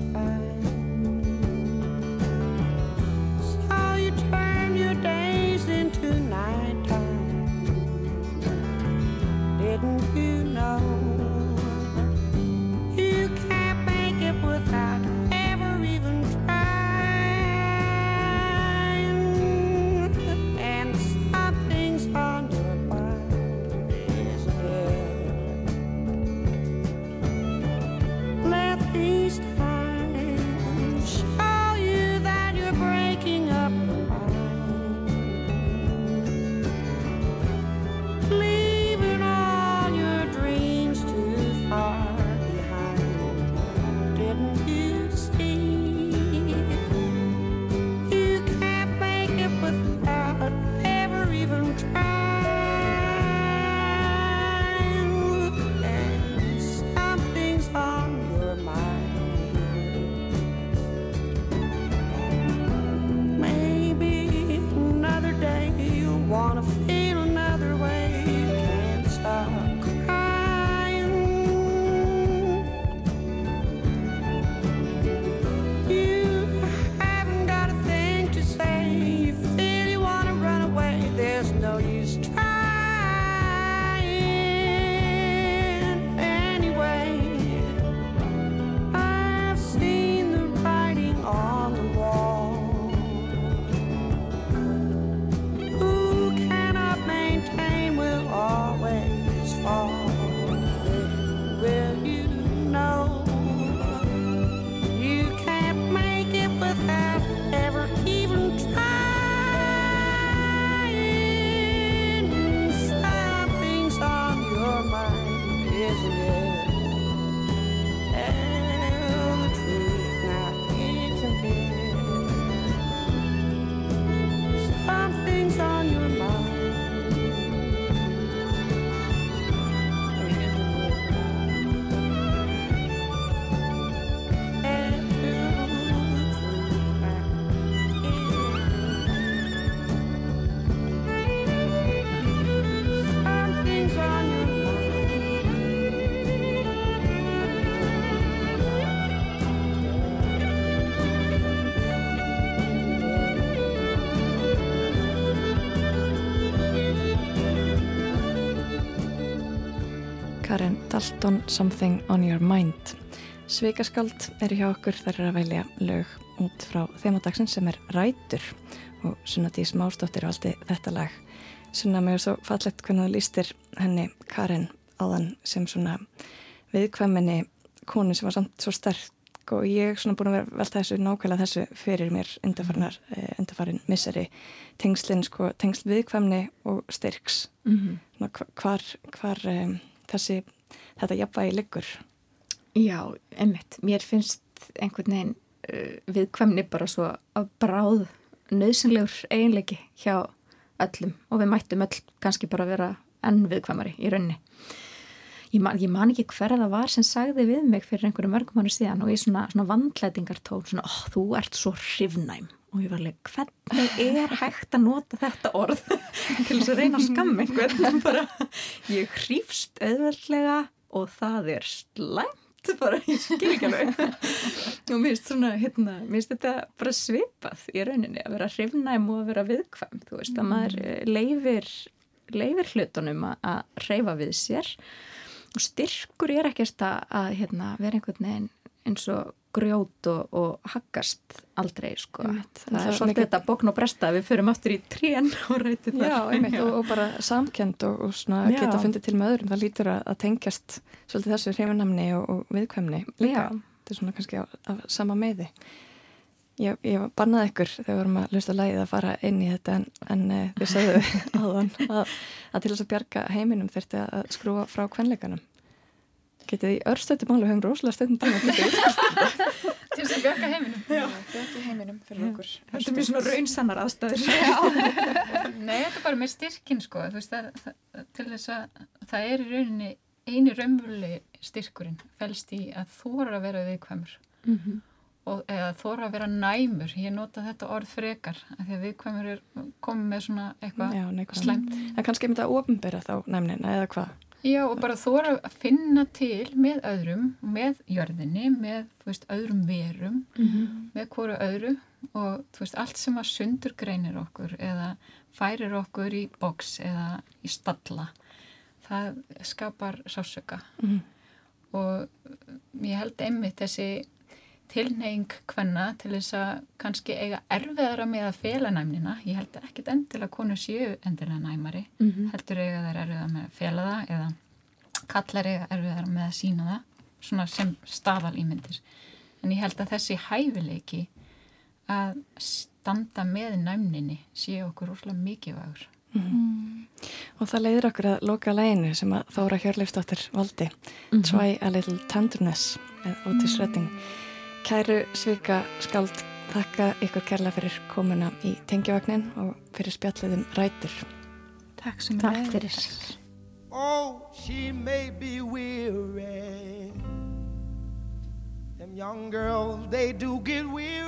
Dalton Something on your mind. Svikaskald eru hjá okkur þar er að velja lög út frá þemadagsins sem er Rætur. Og Sunna Dís Másdóttir og allt þetta lag. Sunna, mér er svo fallegt hvernig þú lístir henni Karen áðan sem svona viðkvæminni konu sem var samt svo sterk og ég er svona búin að vera velta þessu nákvæmlega þessu fyrir mér undarfarnar, eh, undarfarin misseri. Tengslinn sko, tengsl viðkvæmni og styrks. Mhm. Svona hva- hvar, hvar um, þessi, þetta jafnvægi liggur. Já, emmitt, mér finnst einhvern veginn uh, viðkvæmni bara svo að bráð nöðsynlegur eiginleiki hjá öllum og við mættum öll kannski bara vera enn viðkvæmari í rauninni. Ég man, ég man ekki hver það var sem sagði við mig fyrir einhverju mörgum mannu síðan og ég svona, svona vandlætingartón svona, oh, þú ert svo hrifnæm. Og ég var alveg, hvernig er hægt að nota þetta orð til þess að reyna að skamma einhvern? Bara, ég hrifst auðveldlega og það er slæmt bara, ég skil ekki alveg. Og mér finnst svona, hérna mér finnst þetta bara svipað í rauninni að vera hrifnæm og að vera viðkvæm þú veist, að maður eh, leifir leifir hlutunum að, að reyfa við sér. Og styrkur er ekkert að, að hérna, vera einhvern veginn eins og grjót og, og haggast aldrei sko. Einmitt. það Það er svolítið þetta bókn og bresta við förum aftur í trén og rætið Já, einmitt, og, og bara samkend og, og svona Já. geta fundið til með öðrum, það lítur að, að tengjast svolítið þessu hreifinamni og, og viðkvæmni líka, Já. þetta er svona kannski af, af sama meði ég, ég bannaði ykkur þegar við vorum að lusta lægið að fara inn í þetta en, en uh, þið sögðu aðan að, að til þess að bjarga heiminum þurfti að skrúa frá kvenleikanum getið í örstötu málu höfum rosalega stöndum tíma til þess að bjarga heiminum. Já, bjarga heiminum fyrir okkur. Þetta er mjög svona raunsannar aðstæður Nei, þetta er bara með styrkin sko, þú veist, það, það, til þess að það er í rauninni eini raunvölu styrkurinn felst í að þóra að vera viðkvæmur Mhm. og eða þóra að vera næmur, ég nota þetta orð frekar, af því að viðkvæmur er komið með svona eitthvað slæmt. En kannski myndi að ofinbera þá nefnina eða hvað? Já, og bara þóra að finna til með öðrum, með jörðinni, með, veist, öðrum verum, Mhm. með hvora öðru og, veist, allt sem að sundur greinir okkur eða færir okkur í boks eða í stalla, það skapar sásöka. Mhm. Og ég held einmitt þessi tilneying hvenna til þess að kannski eiga erfiðara með að fela næmnina. Ég held ekkit endilega konur séu endilega næmari. Mhm. Heldur eiga þær erfiðara með að fela það eða kallar eiga erfiðara með að sína það. Svona sem staðal ímyndir. En ég held að þessi hæfileiki að standa með næmninni séu okkur úrslega mikilvægur. Mhm. Og það leiðir okkur að loka læginu sem að Þóra Hjörleifsdóttir valdi Mhm. Try a Little Tenderness með Otis Redding Kæru Svika Skald þakka ykkur kærlega fyrir komuna í tengjavagnin og fyrir spjalliðum rætur. Takk sem Takk fyrir. Oh, she may be weary. Them young girls, they do get wearied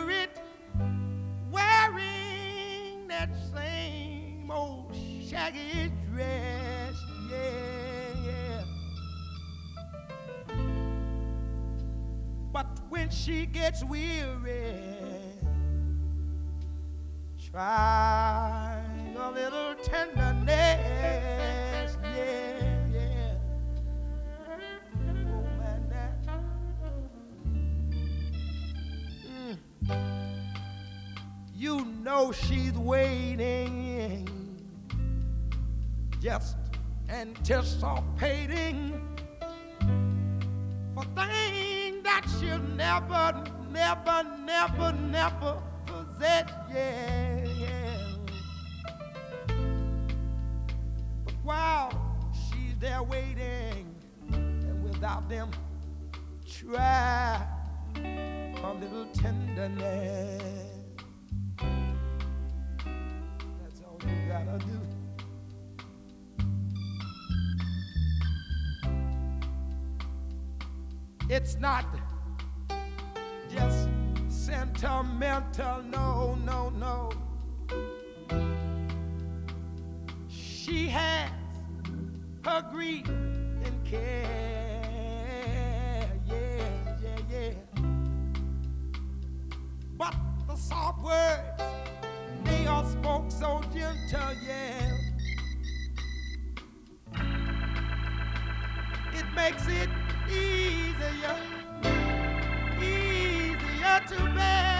when she gets weary, try a little tenderness. Yeah, yeah. Oh, man, that. Mm. You know she's waiting, just anticipating for things she'll never, never, never, never possess. Yeah, yeah. But while she's there waiting, and without them, try a little tenderness. That's all you gotta do. It's not just sentimental, no, no, no. She has her grief and care, yeah, yeah, yeah. But the soft words, they are spoke so gentle, yeah. It makes it easier to bed.